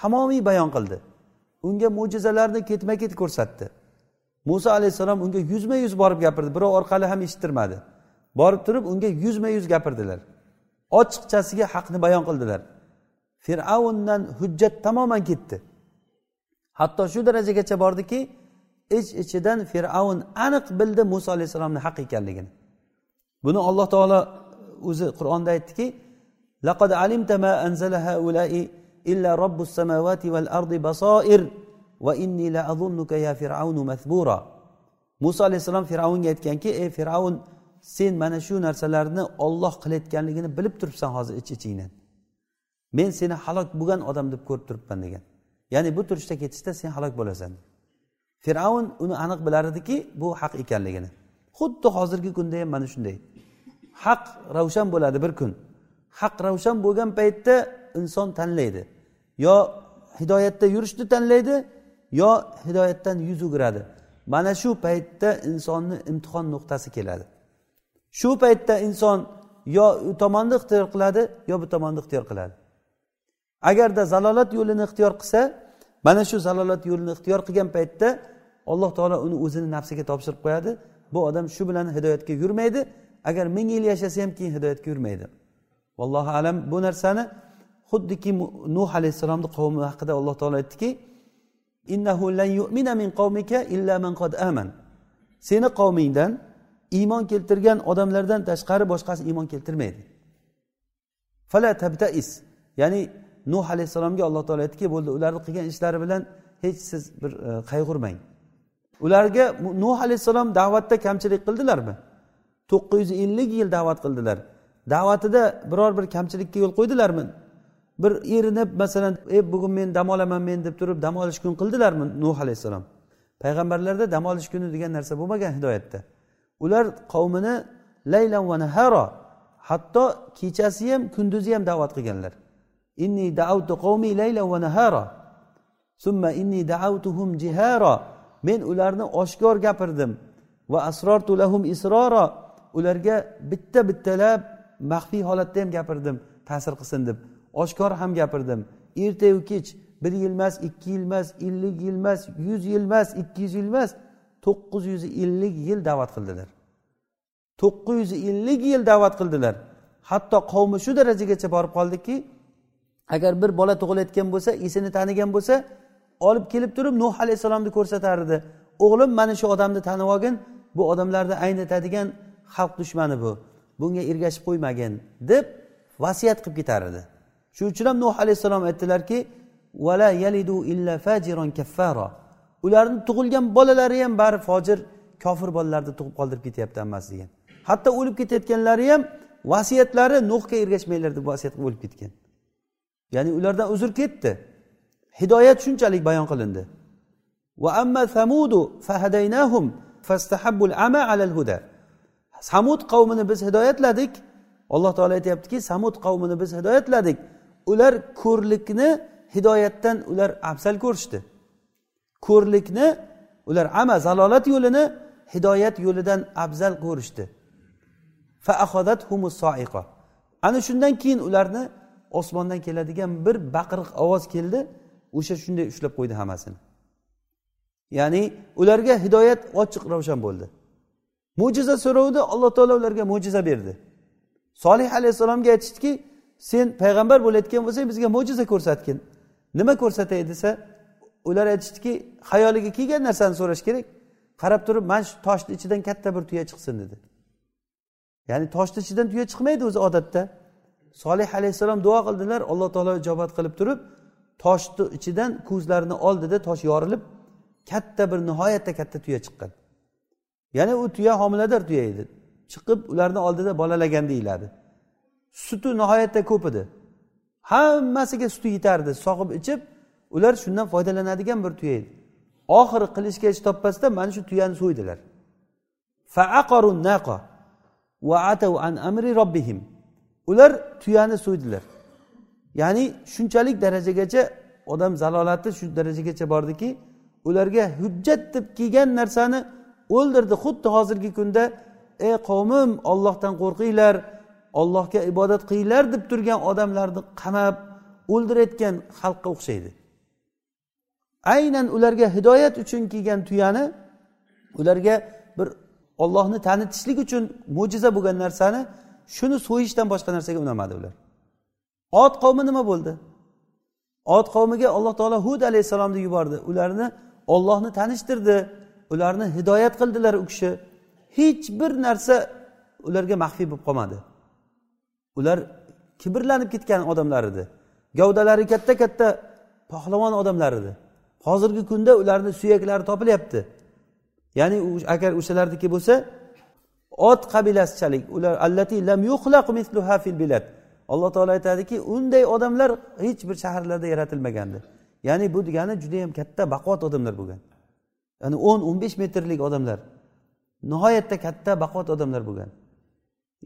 tamomiy bayon qildi. Unga mo'jizalarni ketma ket ko'rsatdi. Muso alayhissalom unga yuzma yuz borib gapirdi birov orqali ham eshittirmadi. Borib turib unga yuzma yuz gapirdilar. Ochiqchasiga haqni bayon qildilar. Fir'avndan hujjat tamoman ketdi. Hatto shu darajagacha bordiki ich iç ichidan fir'avn aniq bildi muso alayhissalomni haq ekanligini. Buni alloh taolo o'zi qur'onda aytdiki laqad alimta ma anzala haulai illa robbus samawati val ardi basoir va inni la azunnuka ya fir'avnu mathbura. Muso alayhissalom fir'avnga aytganki ey fir'avn sen mana shu narsalarni olloh qilayotganligini bilib turibsan hozir ich ichingdan men seni halok bo'lgan odam deb ko'rib turibman degan. Ya'ni bu turishda ketishda sen halok bo'lasan. Fir'avn uni aniq bilar ediki bu haq ekanligini. Xuddi hozirgi kunda ham mana shunday. Haq ravshan bo'ladi bir kun. Haq ravshan bo'lgan paytda inson tanlaydi. Yo hidoyatda yurishni tanlaydi yo hidoyatdan yuz o'giradi. Mana shu paytda insonni imtihon nuqtasi keladi. Shu paytda inson yo u tomonni ixtiyor qiladi yo bu tomonni ixtiyor qiladi. Agarda zalolat yo'lini ixtiyor qilsa mana shu zalolat yo'lini ixtiyor qilgan paytda alloh taolo uni o'zini nafsiga topshirib qo'yadi. Bu odam shu bilan hidoyatga yurmaydi. Agar ming yil yashasa ham keyin hidoyatga yurmaydi. Vallohu alam bu narsani xuddiki nuh alayhissalomni qavmi haqida alloh taolo aytdiki innahu lan yu'mina min qavmika illa man qad aman. Seni qavmingdan iymon keltirgan odamlardan tashqari boshqasi iymon keltirmaydi. Fala tabtais ya'ni nuh alayhissalomga alloh taolo aytdiki bo'ldi ularni qilgan ishlari bilan hech siz bir e, qayg'urmang. Ularga nuh alayhissalom da'vatda kamchilik qildilarmi? To'qqiz yuz ellik yil da'vat qildilar. Da'vatida biror bir kamchilikka yo'l qo'ydilarmi? Bir erinib masalan e bugun men dam olaman men deb turib dam olish kun qildilarmi nuh alayhissalom? Payg'ambarlarda dam olish kuni degan narsa bo'lmagan hidoyatda. Ular qavmini laylan va naharo hatto kechasi ham kunduzi ham da'vat qilganlar. Inni daavtu qavmi laylan va nahara summa inni daavtuhum jihara. Men ularni oshkor gapirdim. Va asrortu lahum isrora. Ularga bitta bittalab maxfiy holatda ham gapirdim ta'sir qilsin deb. Oshkor ham gapirdim. Ertayu kech bir yil emas ikki yil emas ellik yil emas yuz yil emas ikki yuz yil emas to'qqiz yuz ellik yil da'vat qildilar. To'qqiz yuz ellik yil da'vat qildilar. Hatto qavmi shu darajagacha borib qoldiki agar bir bola tug'ilayotgan bo'lsa esini tanigan bo'lsa olib kelib turib nuh alayhissalomni ko'rsatardi o'g'lim mana shu odamni tanib olgin bu odamlarni aynitadigan xalq dushmani bu. Bunga ergashib qo'ymagin deb vasiyat qilib ketar edi. Shuning uchun ham nuh alayhissalom aytdilarki vala yalidu illa fajiron kaffaro ularni tug'ilgan bolalari ham bari fojir kofir bolalarni tug'ib qoldirib ketyapti hammasi degan. Hatto o'lib ketayotganlari ham vasiyatlari nuhga ergashmanglar deb vasiyat qilib o'lib ketgan. Ya'ni ulardan uzr ketdi. Hidoyat shunchalik bayon qilindi. Va amma samudu fahadaynahum fastahabbul ama alal huda samud qavmini biz hidoyatladik. Alloh taolo aytyaptiki samud qavmini biz hidoyatladik. Ular ko'rlikni hidoyatdan ular afzal ko'rishdi. Ko'rlikni ular ama zalolat yo'lini hidoyat yo'lidan afzal ko'rishdi. Ana shundan keyin ularni osmondan keladigan bir baqiriq ovoz keldi o'sha shunday ushlab qo'ydi hammasini. Ya'ni ularga hidoyat ochiq ravshan bo'ldi. Mo'jiza so'rovdi alloh taolo ularga mo'jiza berdi. Solih alayhissalomga aytishdiki sen payg'ambar bo'layotgan bo'lsang bizga mo'jiza ko'rsatgin. Nima ko'rsatay? desa ular aytishdiki xayoliga kelgan narsani so'rash kerak. Qarab turib mana shu toshni ichidan katta bir tuya chiqsin dedi. Ya'ni toshni ichidan tuya chiqmaydi o'zi odatda. Solih alayhissalom duo qildilar. Alloh taolo ijobat qilib turib toshni ichidan ko'zlarini oldida tosh yorilib katta bir nihoyatda katta tuya chiqqan. Ya'ni u tuya homilador tuya edi. Chiqib ularni oldida bolalagan deyiladi. Suti nihoyatda ko'p edi. Hammasiga suti yetardi. Sog'ib ichib ular shundan foydalanadigan bir tuya edi. Oxiri qilishga ish topmasdan mana shu tuyani so'ydilar. Ular tuyani so'ydilar. Ya'ni shunchalik darajagacha odam zalolati shu darajagacha bordiki ularga hujjat deb kelgan narsani o'ldirdi. Xuddi hozirgi kunda ey qavmim ollohdan qo'rqinglar ollohga ibodat qilinglar deb turgan odamlarni qamab o'ldirayotgan xalqqa o'xshaydi. Aynan ularga hidoyat uchun kelgan tuyani ularga bir ollohni tanitishlik uchun mo'jiza bo'lgan narsani shuni so'yishdan boshqa narsaga unamadi ular. Ot qavmi nima bo'ldi? Ot qavmiga alloh taolo hud alayhissalomni yubordi. Ularni ollohni tanishtirdi. Ularni hidoyat qildilar u kishi. Hech bir narsa ularga maxfiy bo'lib qolmadi. Ular kibrlanib ketgan odamlar edi. Gavdalari katta katta pahlavon odamlar edi. Hozirgi kunda ularni suyaklari topilyapti. Ya'ni agar o'shalarniki bo'lsa ot qabilasichalik ular allati lam misluha fil bilad. Alloh taolo aytadiki unday odamlar hech bir shaharlarda yaratilmagandi. Ya'ni bu degani judayam katta baquvvat odamlar bo'lgan. Ya'ni o'n o'n besh metrlik odamlar. Nihoyatda katta baquvvat odamlar bo'lgan.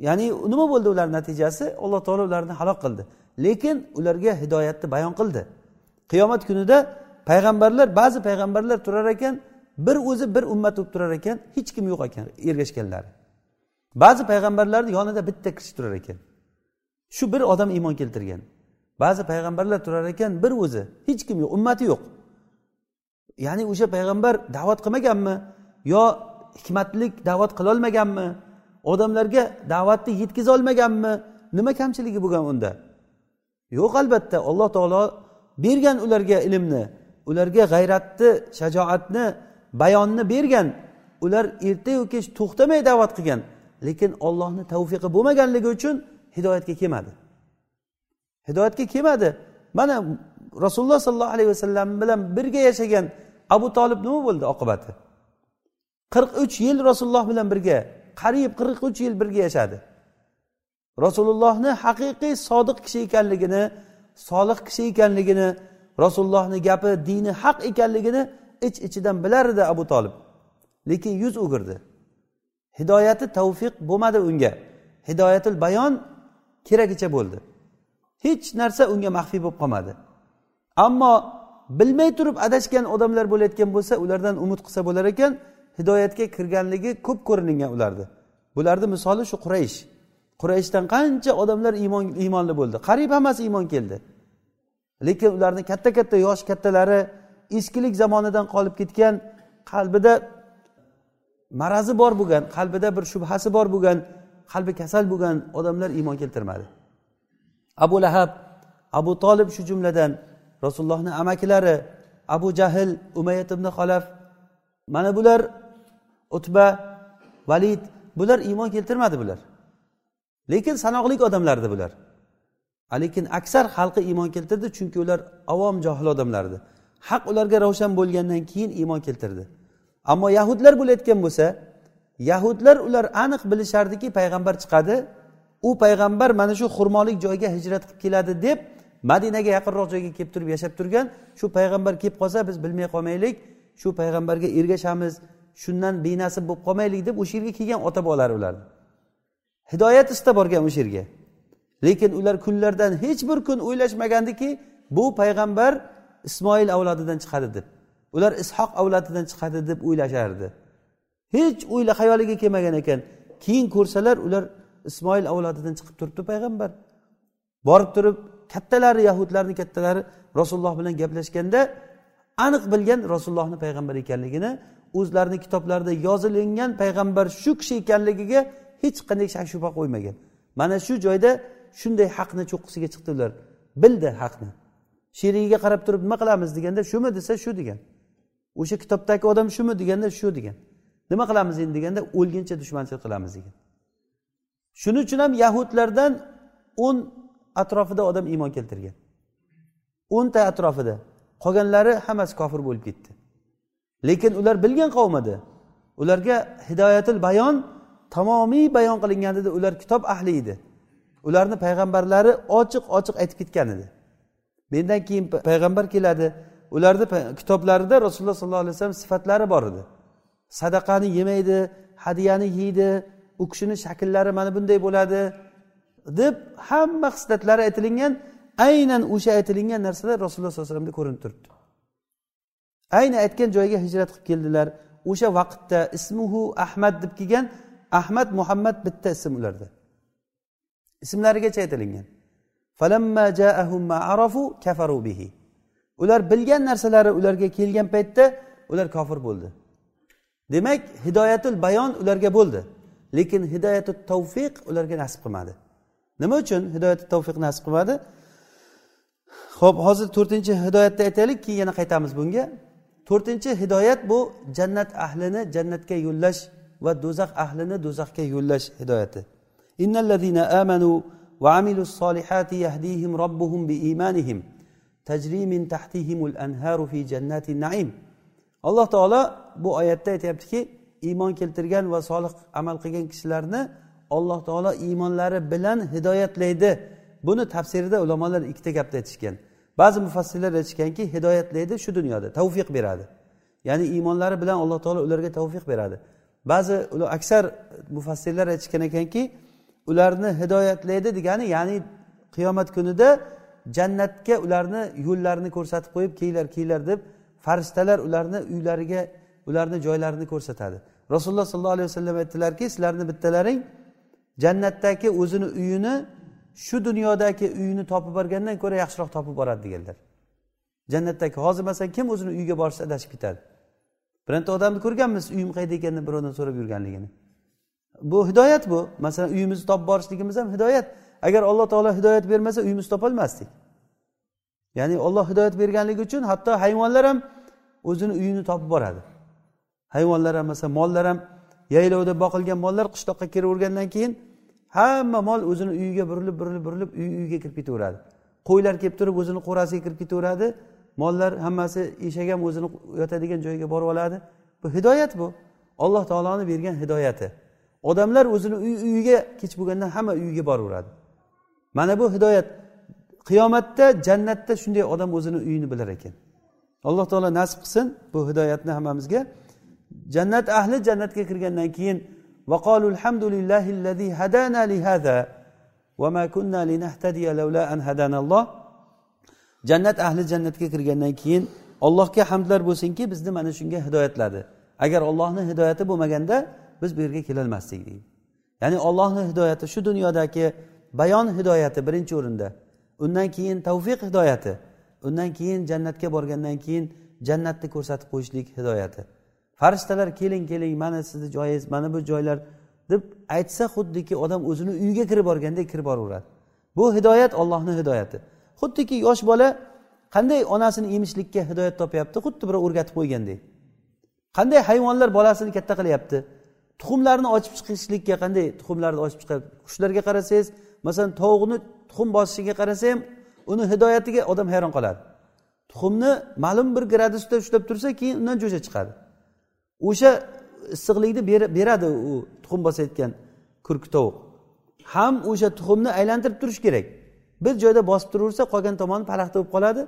Ya'ni nima bo'ldi ularni natijasi? Alloh taolo ularni halok qildi. Lekin ularga hidoyatni bayon qildi. Qiyomat kunida payg'ambarlar ba'zi payg'ambarlar turar ekan bir o'zi bir ummat bo'lib turar ekan hech kim yo'q ekan ergashganlari. Ba'zi payg'ambarlarni yonida bitta kishi turar ekan. Shu bir odam iymon keltirgan. Ba'zi payg'ambarlar turar ekan bir o'zi. Hech kim yo'q ummati yo'q. Ya'ni o'sha payg'ambar da'vat qilmaganmi? Yo hikmatlik da'vat qilolmaganmi odamlarga da'vatni yetkazolmaganmi nima kamchiligi bo'lgan unda? Yo'q albatta. Alloh taolo bergan ularga ilmni ularga g'ayratni shajoatni bayonni bergan. Ular ertayu kech to'xtamay da'vat qilgan. Lekin ollohni tavfiqi bo'lmaganligi uchun hidoyatga kelmadi. Hidoyatga kelmadi. Mana rasululloh sollallohu alayhi vasallam bilan birga yashagan abu tolib nima bo'ldi oqibati? qirq uch yil rasululloh bilan birga qariyb qirq uch yil birga yashadi. Rasulullohni haqiqiy sodiq kishi ekanligini solih kishi ekanligini rasulullohni gapi dini haq ekanligini ich ichidan bilar edi abu tolib lekin yuz o'girdi. Hidoyati tavfiq bo'lmadi unga. Hidoyatil bayon keragicha bo'ldi. Hech narsa unga maxfiy bo'lib qolmadi. Ammo bilmay turib adashgan odamlar bo'layotgan bo'lsa ulardan umid qilsa bo'lar ekan hidoyatga kirganligi ko'p ko'ringan ularni bularni misoli shu quraysh. Qurayshdan qancha odamlar iymon iymonli bo'ldi. Qariyb hammasi iymon keldi. Lekin ularni katta katta yosh kattalari eskilik zamonidan qolib ketgan qalbida marazi bor bo'lgan qalbida bir shubhasi bor bo'lgan qalbi kasal bo'lgan odamlar iymon keltirmadi. Abu lahab abu tolib shu jumladan rasulullohni amakilari abu jahl umayat ibn xalaf mana bular utba valid bular iymon keltirmadi bular. Lekin sanoqli odamlar edi bular. Lekin aksar xalqi iymon keltirdi chunki ular avom johil odamlar edi haq ularga ravshan bo'lgandan keyin iymon keltirdi. Ammo yahudlar bo'layotgan bo'lsa yahudlar ular aniq bilishardiki payg'ambar chiqadi. U payg'ambar mana shu xurmolik joyga hijrat qilib keladi deb madinaga yaqinroq joyga kelib turib yashab turgan. Shu payg'ambar kelib qolsa biz bilmay qolmaylik. Shu payg'ambarga ergashamiz. Shundan benasib bo'lib qolmaylik deb o'sha yerga kelgan ota bobolari ularni. Hidoyat istab borgan o'sha yerga lekin ular kunlardan hech bir kun o'ylashmagandiki bu payg'ambar ismoil avlodidan chiqadi deb. Ular ishoq avlodidan chiqadi deb o'ylashardi. Hech o'yla xayoliga kelmagan ekan. Keyin ko'rsalar ular ismoil avlodidan chiqib turibdi payg'ambar. Borib turib kattalari yahudlarni kattalari rasululloh bilan gaplashganda aniq bilgan rasulullohni payg'ambar ekanligini o'zlarini kitoblarida yozilingan payg'ambar shu kishi ekanligiga hech qanday shak shubha qo'ymagan. Mana shu joyda shunday haqni cho'qqisiga chiqdi ular bildi haqni. Sherigiga qarab turib nima qilamiz deganda shumi desa shu degan. O'sha kitobdagi odam shumi deganda shu degan. Nima qilamiz endi deganda o'lguncha dushmanchilik qilamiz degan. Shuning uchun ham yahudlardan o'n atrofida odam iymon keltirgan. O'nta atrofida qolganlari hammasi kofir bo'lib ketdi. Lekin ular bilgan qavm edi ularga hidoyatil bayon tamomiy bayon qilingan edi. Ular kitob ahli edi. Ularni payg'ambarlari ochiq ochiq aytib ketgan edi. Mendan keyin payg'ambar keladi. Ularni kitoblarida rasululloh sollallohu alayhi vasallam sifatlari bor edi. Sadaqani yemaydi hadyani yeydi u kishini shakllari mana bunday bo'ladi deb hamma hislatlari aytilingan aynan o'sha aytilingan narsalar rasululloh sallallohu alayhi vasallamda ko'rinib turibdi. Ayni aytgan joyiga hijrat qilib keldilar. O'sha vaqtda ismuhu ahmad deb kelgan ahmad muhammad bitta ism ularda. Ismlarigacha aytilingan. Ular bilgan narsalari ularga kelgan paytda ular kofir bo'ldi. Demak hidoyatul bayon ularga bo'ldi. Lekin hidoyati tavfiq ularga nasib qilmadi. Nima uchun hidoyati tavfiq nasib qilmadi? Ho'p hozir to'rtinchi hidoyatni aytaylik keyin yana qaytamiz bunga. To'rtinchi hidoyat bu jannat ahlini jannatga yo'llash va do'zax ahlini do'zaxga yo'llash hidoyati. Innallazina amanu va amilus solihati yahdihim robbuhum biimanihim tajri min tahtihimul anharu fi jannati naim. Alloh taolo bu oyatda aytyaptiki iymon keltirgan va solih amal qilgan kishilarni alloh taolo iymonlari bilan hidoyatlaydi. Buni tafsirida ulamolar ikkita gapni aytishgan. Ba'zi mufassirlar aytishganki hidoyatlaydi shu dunyoda tavfiq beradi. Ya'ni iymonlari bilan alloh taolo ularga tavfiq beradi. Ba'zi aksar mufassirlar aytishgan ekanki ularni hidoyatlaydi degani ya'ni qiyomat kunida jannatga ularni yo'llarini ko'rsatib qo'yib kelinglar kelinglar deb farishtalar ularni uylariga ularni joylarini ko'rsatadi. Rasululloh sollallohu alayhi vasallam aytdilarki sizlarni bittalaring jannatdagi o'zini uyini shu dunyodagi uyini topib borgandan ko'ra yaxshiroq topib boradi deganlar. Jannatdagi hozir masalan kim o'zini uyiga borsa adashib ketadi? Bironta odamni ko'rganmiz uyim qayerda ekan deb birovdan so'rab yurganligini. Bu hidoyat bu. Masalan uyimizni topib borishligimiz ham hidoyat. Agar alloh taolo hidoyat bermasa uyimizni topolmasdik. Ya'ni olloh hidoyat berganligi uchun hatto hayvonlar ham o'zini uyini topib boradi. Hayvonlar ham masalan mollar ham yaylovda boqilgan mollar qishloqqa kiravergandan keyin hamma mol o'zini uyiga burilib burilib burilib uy uyiga kirib ketaveradi. Qo'ylar kelib turib o'zini qo'rasiga kirib ketaveradi. Mollar hammasi eshak ham o'zini yotadigan joyiga borib oladi. Bu hidoyat bu. Alloh taoloni bergan hidoyati. Odamlar o'zini uy uyiga kech bo'lganda hamma uyiga boraveradi. mana bu hidoyat. Qiyomatda jannatda shunday odam o'zini uyini bilar ekan. Alloh taolo nasib qilsin bu hidoyatni hammamizga. Jannat ahli jannatga kirgandan keyin jannat ahli jannatga kirgandan keyin allohga hamdlar bo'lsinki bizni mana shunga hidoyatladi. Agar ollohni hidoyati bo'lmaganda biz bu yerga kelolmasdik deydi. Ya'ni ollohni hidoyati shu dunyodagi bayon hidoyati birinchi o'rinda. Undan keyin tavfiq hidoyati. Undan keyin jannatga borgandan keyin jannatni ko'rsatib qo'yishlik hidoyati. Farishtalar keling keling mana sizni joyingiz mana bu joylar deb aytsa xuddiki odam o'zini uyiga kirib borgandek kirib boraveradi bu hidoyat ollohni hidoyati. Xuddiki yosh bola qanday onasini emishlikka hidoyat topyapti xuddi birov o'rgatib qo'ygandek. Qanday hayvonlar bolasini katta qilyapti? Tuxumlarni ochib chiqishlikka qanday tuxumlarni ochib chiqadi qushlarga qarasangiz masalan tovuqni tuxum bosishiga qarasa ham uni hidoyatiga odam hayron qoladi. Tuxumni ma'lum bir gradusda ushlab tursa keyin undan jo'ja chiqadi. O'sha issiqlikni beradi u tuxum bosayotgan kurk tovuq. Ham o'sha tuxumni aylantirib turish kerak. Bir joyda bosib turaversa qolgan tomoni palaxta bo'lib qoladi.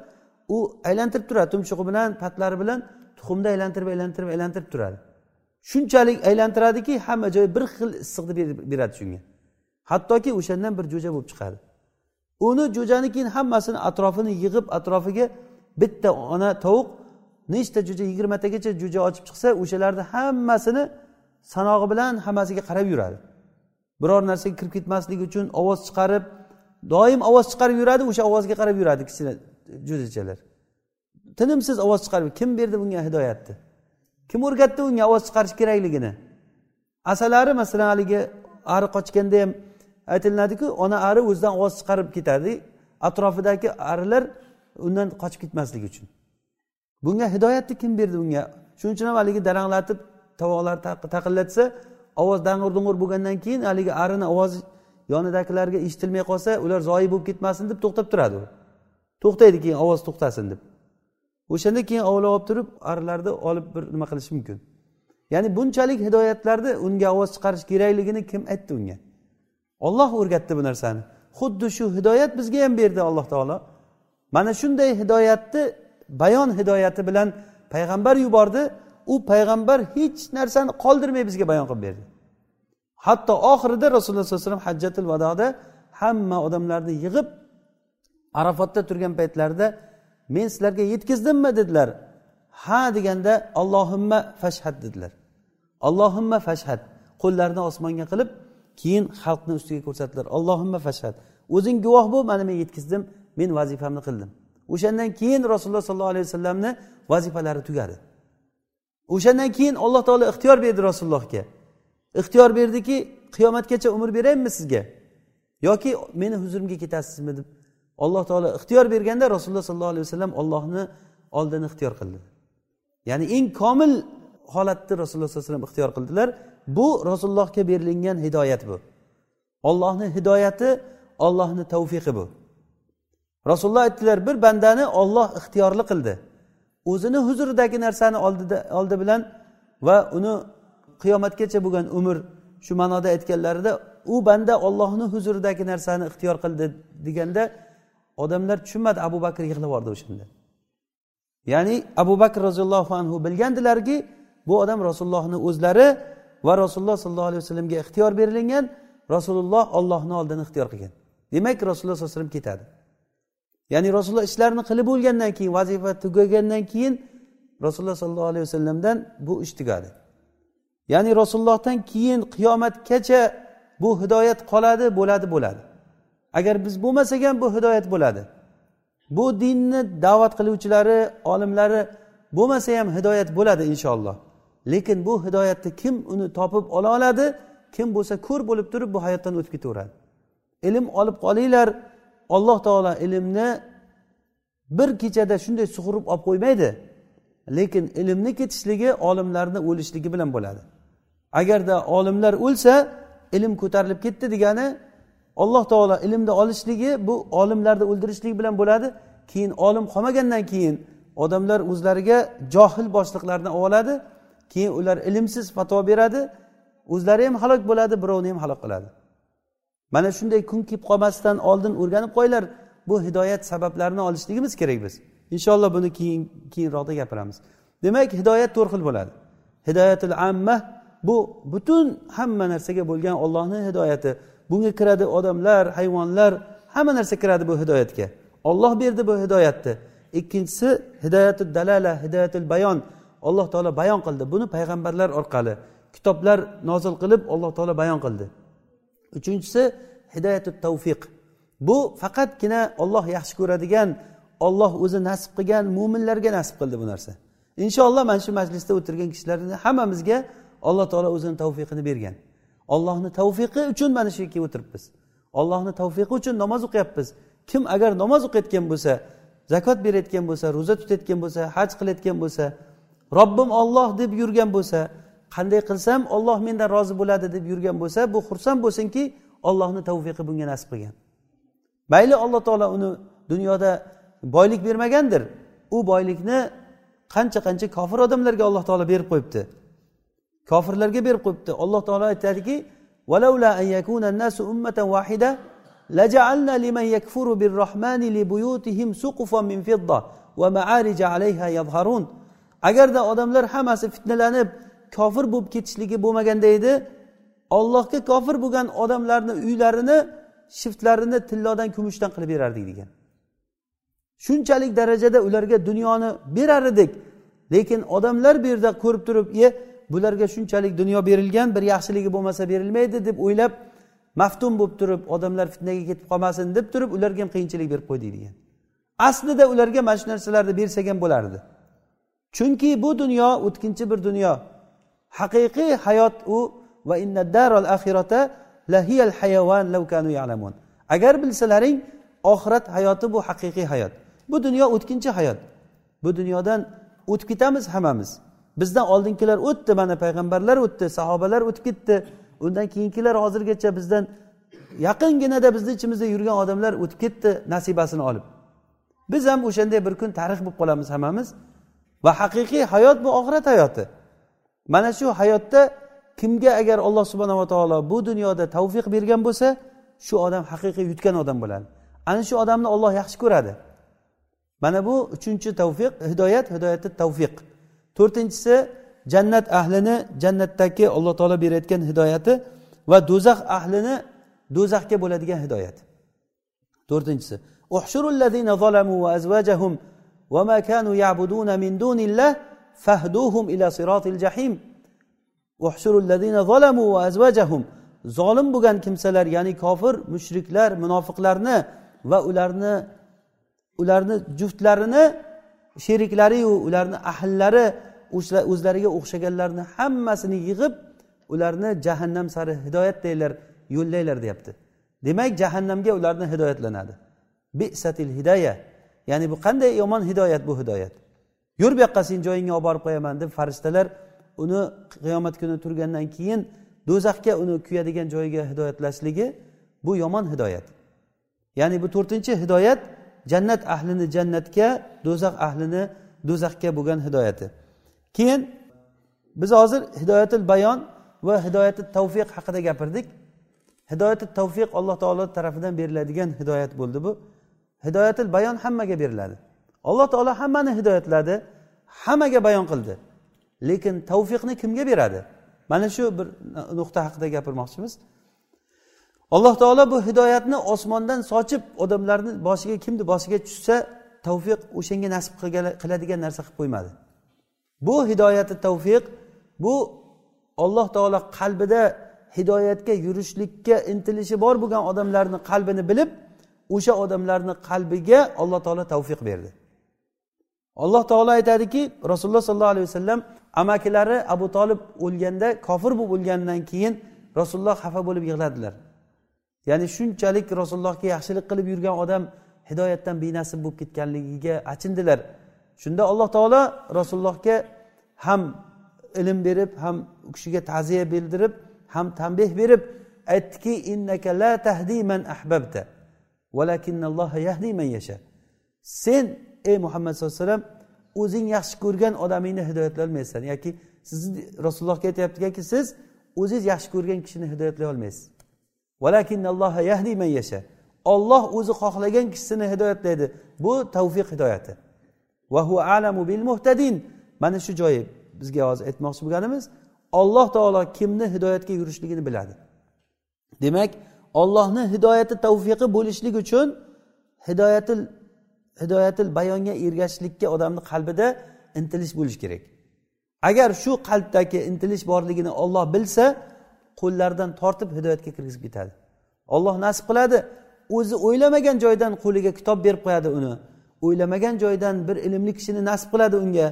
U aylantirib turadi tumshug'i bilan patlari bilan tuxumni aylantirib aylantirib aylantirib turadi. Shunchalik aylantiradiki hamma joyi bir xil issiqni beradi shunga. Hattoki o'shandan bir jo'ja bo'lib chiqadi. Uni jo'jani keyin hammasini atrofini yig'ib atrofiga bitta ona tovuq nechta jo'ja yigirmatagacha jo'ja ochib chiqsa o'shalarni hammasini sanog'i bilan hammasiga qarab yuradi. Biror narsaga kirib ketmasligi uchun ovoz chiqarib doim ovoz chiqarib yuradi o'sha ovozga qarab yuradi kichkina jo'jachalar tinimsiz ovoz chiqarib kim berdi bunga hidoyatni? Kim o'rgatdi unga ovoz chiqarish kerakligini? Asalari masalan haligi ari qochganda ham aytilinadiki ona ari o'zidan ovoz chiqarib ketadi. Atrofidagi arilar undan qochib ketmasligi uchun. Bunga hidoyatni kim berdi unga shuning uchun ham haligi daranglatib tovoqlar taqillatsa ovoz dang'ir dung'ur bo'lgandan keyin haligi arini ovozi yonidagilarga eshitilmay qolsa ular zoyi bo'lib ketmasin deb to'xtab turadi u. To'xtaydi keyin ovoz to'xtasin deb. O'shanda keyin ovlab olib turib arilarni olib bir nima qilish mumkin. Ya'ni bunchalik hidoyatlarni unga ovoz chiqarish kerakligini kim aytdi unga? Olloh o'rgatdi bu narsani. Xuddi shu hidoyat bizga ham berdi alloh taolo. Mana shunday hidoyatni bayon hidoyati bilan payg'ambar yubordi. U payg'ambar hech narsani qoldirmay bizga bayon qilib berdi. Hatto oxirida rasululloh sollallohu alayhi vasallam hajjatul vadoda hamma odamlarni yig'ib arafotda turgan paytlarida men sizlarga yetkazdimmi? dedilar. Ha deganda allohimma fashhad dedilar. Allohimma fashhad qo'llarini osmonga qilib keyin xalqni ustiga ko'rsatdilar. Allohimma fashhad. O'zing guvoh bo'l mana men yetkazdim men vazifamni qildim. O'shandan keyin rasululloh sollallohu alayhi vasallamni vazifalari tugadi. O'shandan keyin alloh taolo ixtiyor berdi rasulullohga. Ixtiyor berdiki qiyomatgacha umr beraymi sizga? Yoki meni huzurimga ketasizmi deb alloh taolo ixtiyor berganda rasululloh sollallohu alayhi vasallam ollohni oldini ixtiyor qildi. Ya'ni eng komil holatni rasululloh sallallohu alayhi vasallam ixtiyor qildilar. Bu rasulullohga berilingan hidoyat bu. Ollohni hidoyati ollohni tavfiqi bu. Rasululloh aytdilar bir bandani olloh ixtiyorli qildi. O'zini huzuridagi narsani oldida oldi bilan va uni qiyomatgacha bo'lgan umr shu ma'noda aytganlarida u banda ollohni huzuridagi narsani ixtiyor qildi deganda odamlar tushunmadi abu bakr yig'lab yubordi o'shanda. Ya'ni abu bakr roziyallohu anhu bilgandilarki bu odam rasulullohni o'zlari va rasululloh sollallohu alayhi vasallamga ixtiyor berilingan rasululloh ollohni oldini ixtiyor qilgan. Demak rasululloh sallallohu alayhi vasallam ketadi. Ya'ni rasululloh ishlarini qilib bo'lgandan keyin vazifa tugagandan keyin rasululloh sollallohu alayhi vasallamdan bu ish tugadi. Ya'ni rasulullohdan keyin qiyomatgacha bu hidoyat qoladi bo'ladi bo'ladi. Agar biz bo'lmasak ham bu hidoyat bo'ladi. Bu dinni da'vat qiluvchilari olimlari bo'lmasa ham hidoyat bo'ladi inshaalloh. Lekin bu hidoyatni kim uni topib ola oladi? Kim bo'lsa ko'r bo'lib turib bu hayotdan o'tib ketaveradi. Ilm olib qolinglar. Alloh taolo ilmni bir kechada shunday sug'urib olib qo'ymaydi. Lekin ilmni ketishligi olimlarni o'lishligi bilan bo'ladi. Agarda olimlar o'lsa ilm ko'tarilib ketdi degani alloh taolo ilmni olishligi bu olimlarni o'ldirishlik bilan bo'ladi. Keyin olim qolmagandan keyin odamlar o'zlariga johil boshliqlarni oladi. Keyin ular ilmsiz fatvo beradi. O'zlari ham halok bo'ladi birovni ham halok qiladi. Mana shunday kun kelib qolmasdan oldin o'rganib qo'yinglar. Bu hidoyat sabablarini olishligimiz kerak biz. Inshaalloh buni keyin keyinroqda gapiramiz. Demak hidoyat to'rt xil bo'ladi. Hidoyatul amma bu butun hamma narsaga bo'lgan ollohni hidoyati. Bunga kiradi odamlar hayvonlar hamma narsa kiradi bu hidoyatga. Olloh berdi bu hidoyatni. Ikkinchisi hidoyatul dalala hidoyatul bayon. Alloh taolo bayon qildi. Buni payg'ambarlar orqali kitoblar nozil qilib alloh taolo bayon qildi. Uchinchisi hidoyatu tavfiq bu faqatgina olloh yaxshi ko'radigan olloh o'zi nasib qilgan mo'minlarga nasib qildi bu narsa. Inshaalloh mana shu majlisda o'tirgan kishilarni hammamizga alloh taolo o'zini tavfiqini bergan. Ollohni tavfiqi uchun mana shu yerga o'tiribmiz. Ollohni tavfiqi uchun namoz o'qiyapmiz. Kim agar namoz o'qiyotgan bo'lsa zakot berayotgan bo'lsa ro'za tutayotgan bo'lsa haj qilayotgan bo'lsa robbim olloh deb yurgan bo'lsa qanday qilsam olloh mendan rozi bo'ladi deb yurgan bo'lsa bu xursand bo'lsinki ollohni tavfiqi bunga nasib qilgan mayli alloh taolo uni dunyoda boylik bermagandir u boylikni qancha qancha kofir odamlarga alloh taolo berib qo'yibdi kofirlarga berib qo'yibdi alloh taolo aytadiki لجعلنا لمن يكفر بالرحمن لبيوتهم سقفا من فضة ومعارج عليها يظهرون agarda odamlar hammasi fitnalanib kofir bo'lib ketishligi bo'lmaganda edi ollohga kofir bo'lgan odamlarni uylarini shiftlarini tillodan kumushdan qilib berardik degan. Shunchalik darajada ularga dunyoni berar edik lekin odamlar bu yerda ko'rib turib e bularga shunchalik dunyo berilgan bir yaxshiligi bo'lmasa berilmaydi deb o'ylab maftun bo'lib turib odamlar fitnaga ketib qolmasin deb turib ularga ham qiyinchilik berib qo'ydik degan. Aslida ularga mana shu narsalarni bersak ham bo'lardi. Chunki bu dunyo o'tkinchi bir dunyo. Haqiqiy hayot u va agar bilsalaring oxirat hayoti bu haqiqiy hayot. Bu dunyo o'tkinchi hayot. Bu dunyodan o'tib ketamiz hammamiz. Bizdan oldingilar o'tdi mana payg'ambarlar o'tdi sahobalar o'tib ketdi. Undan keyingilar hozirgacha bizdan yaqinginada bizni ichimizda yurgan odamlar o'tib ketdi nasibasini olib. Biz ham o'shanday bir kun tarix bo'lib qolamiz hammamiz. Va haqiqiy hayot bu oxirat hayoti. Mana shu hayotda kimga agar alloh subhanava taolo bu dunyoda tavfiq bergan bo'lsa shu odam haqiqiy yutgan odam bo'ladi. Ana shu odamni olloh yaxshi ko'radi. Mana bu uchinchi tavfiq hidoyat hidoyatda tavfiq. To'rtinchisi jannat ahlini jannatdagi alloh taolo berayotgan hidoyati va do'zax ahlini do'zaxga bo'ladigan hidoyat. To'rtinchisi وما كانوا يعبدون من دون الله فاهدوهم إلى صراط الجحيم واحشروا الذين ظلموا وأزواجهم zolim bo'lgan kimsalar ya'ni kofir mushriklar munofiqlarni va ularni ularni juftlarini sheriklariyu ularni ahllari o'zlariga o'xshaganlarni hammasini yig'ib ularni jahannam sari hidoyatlaylar yo'llanglar deyapti demak jahannamga ularni hidoyatlanadi bisatil hidoya ya'ni bu qanday yomon hidoyat bu hidoyat? Yur bu yoqqa sen joyingga olib borib qo'yaman deb farishtalar uni qiyomat kuni turgandan keyin do'zaxga uni kuyadigan joyiga hidoyatlashligi bu yomon hidoyat. Ya'ni bu to'rtinchi hidoyat jannat ahlini jannatga do'zax ahlini do'zaxga bo'lgan hidoyati. Keyin biz hozir hidoyatil bayon va hidoyati tavfiq haqida gapirdik. Hidoyati tavfiq alloh taolo tarafidan beriladigan hidoyat bo'ldi bu. Hidoyatil bayon hammaga beriladi. Alloh taolo hammani hidoyatladi hammaga bayon qildi. Lekin tavfiqni kimga beradi? Mana shu bir nuqta haqida gapirmoqchimiz. Alloh taolo bu hidoyatni osmondan sochib odamlarni boshiga kimni boshiga tushsa tavfiq o'shanga nasib qiladigan narsa qilib qo'ymadi. Bu hidoyati tavfiq bu olloh taolo qalbida hidoyatga yurishlikka intilishi bor bo'lgan odamlarni qalbini bilib o'sha odamlarni qalbiga alloh taolo tavfiq berdi. Alloh taolo aytadiki rasululloh sollallohu alayhi vasallam amakilari abu tolib o'lganda kofir bo'lib o'lgandan keyin rasululloh xafa bo'lib yig'ladilar. Ya'ni shunchalik rasulullohga yaxshilik qilib yurgan odam hidoyatdan benasib bo'lib ketganligiga achindilar. Shunda alloh taolo rasulullohga ham ilm berib ham u kishiga ta'ziya bildirib ham tanbeh berib aytdiki innaka la tahdi man ahbabta. Sen ey muhammad sallallohu alayhi vasallam o'zing yaxshi ko'rgan odamingni hidoyatlay olmaysan. Yoki sizni rasulullohga aytyaptiki siz o'zingiz yaxshi ko'rgan kishini hidoyatlay olmaysiz. Olloh o'zi xohlagan kishisini hidoyatlaydi. Bu tavfiq hidoyati. Alamu bil muhtadin. Mana shu joyi bizga hozir aytmoqchi bo'lganimiz olloh taolo kimni hidoyatga yurishligini biladi. Demak ollohni hidoyati tavfiqi bo'lishlik uchun hidoyatil hidoyatil bayonga ergashishlikka odamni qalbida intilish bo'lishi kerak. Agar shu qalbdagi intilish borligini olloh bilsa qo'llaridan tortib hidoyatga kirgizib ketadi. Olloh nasib qiladi o'zi o'ylamagan joydan qo'liga kitob berib qo'yadi uni o'ylamagan joydan bir ilmli kishini nasib qiladi unga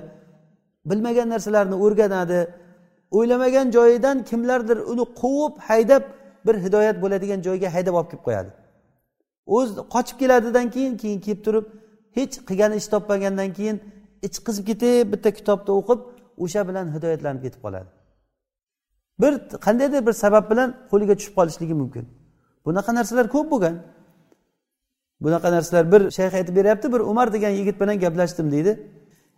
bilmagan narsalarni o'rganadi o'ylamagan joyidan kimlardir uni quvib haydab bir hidoyat bo'ladigan joyga haydab olib kelib qo'yadi. O'zi qochib keladidan keyin keyin kelib turib hech qilgan ish topmagandan keyin ich qizib ketib bitta kitobni o'qib o'sha bilan hidoyatlanib ketib qoladi. Bir qandaydir bir sabab bilan qo'liga tushib qolishligi mumkin. Bunaqa narsalar ko'p bo'lgan. Bunaqa narsalar bir shayx aytib beryapti bir umar degan yigit bilan gaplashdim deydi.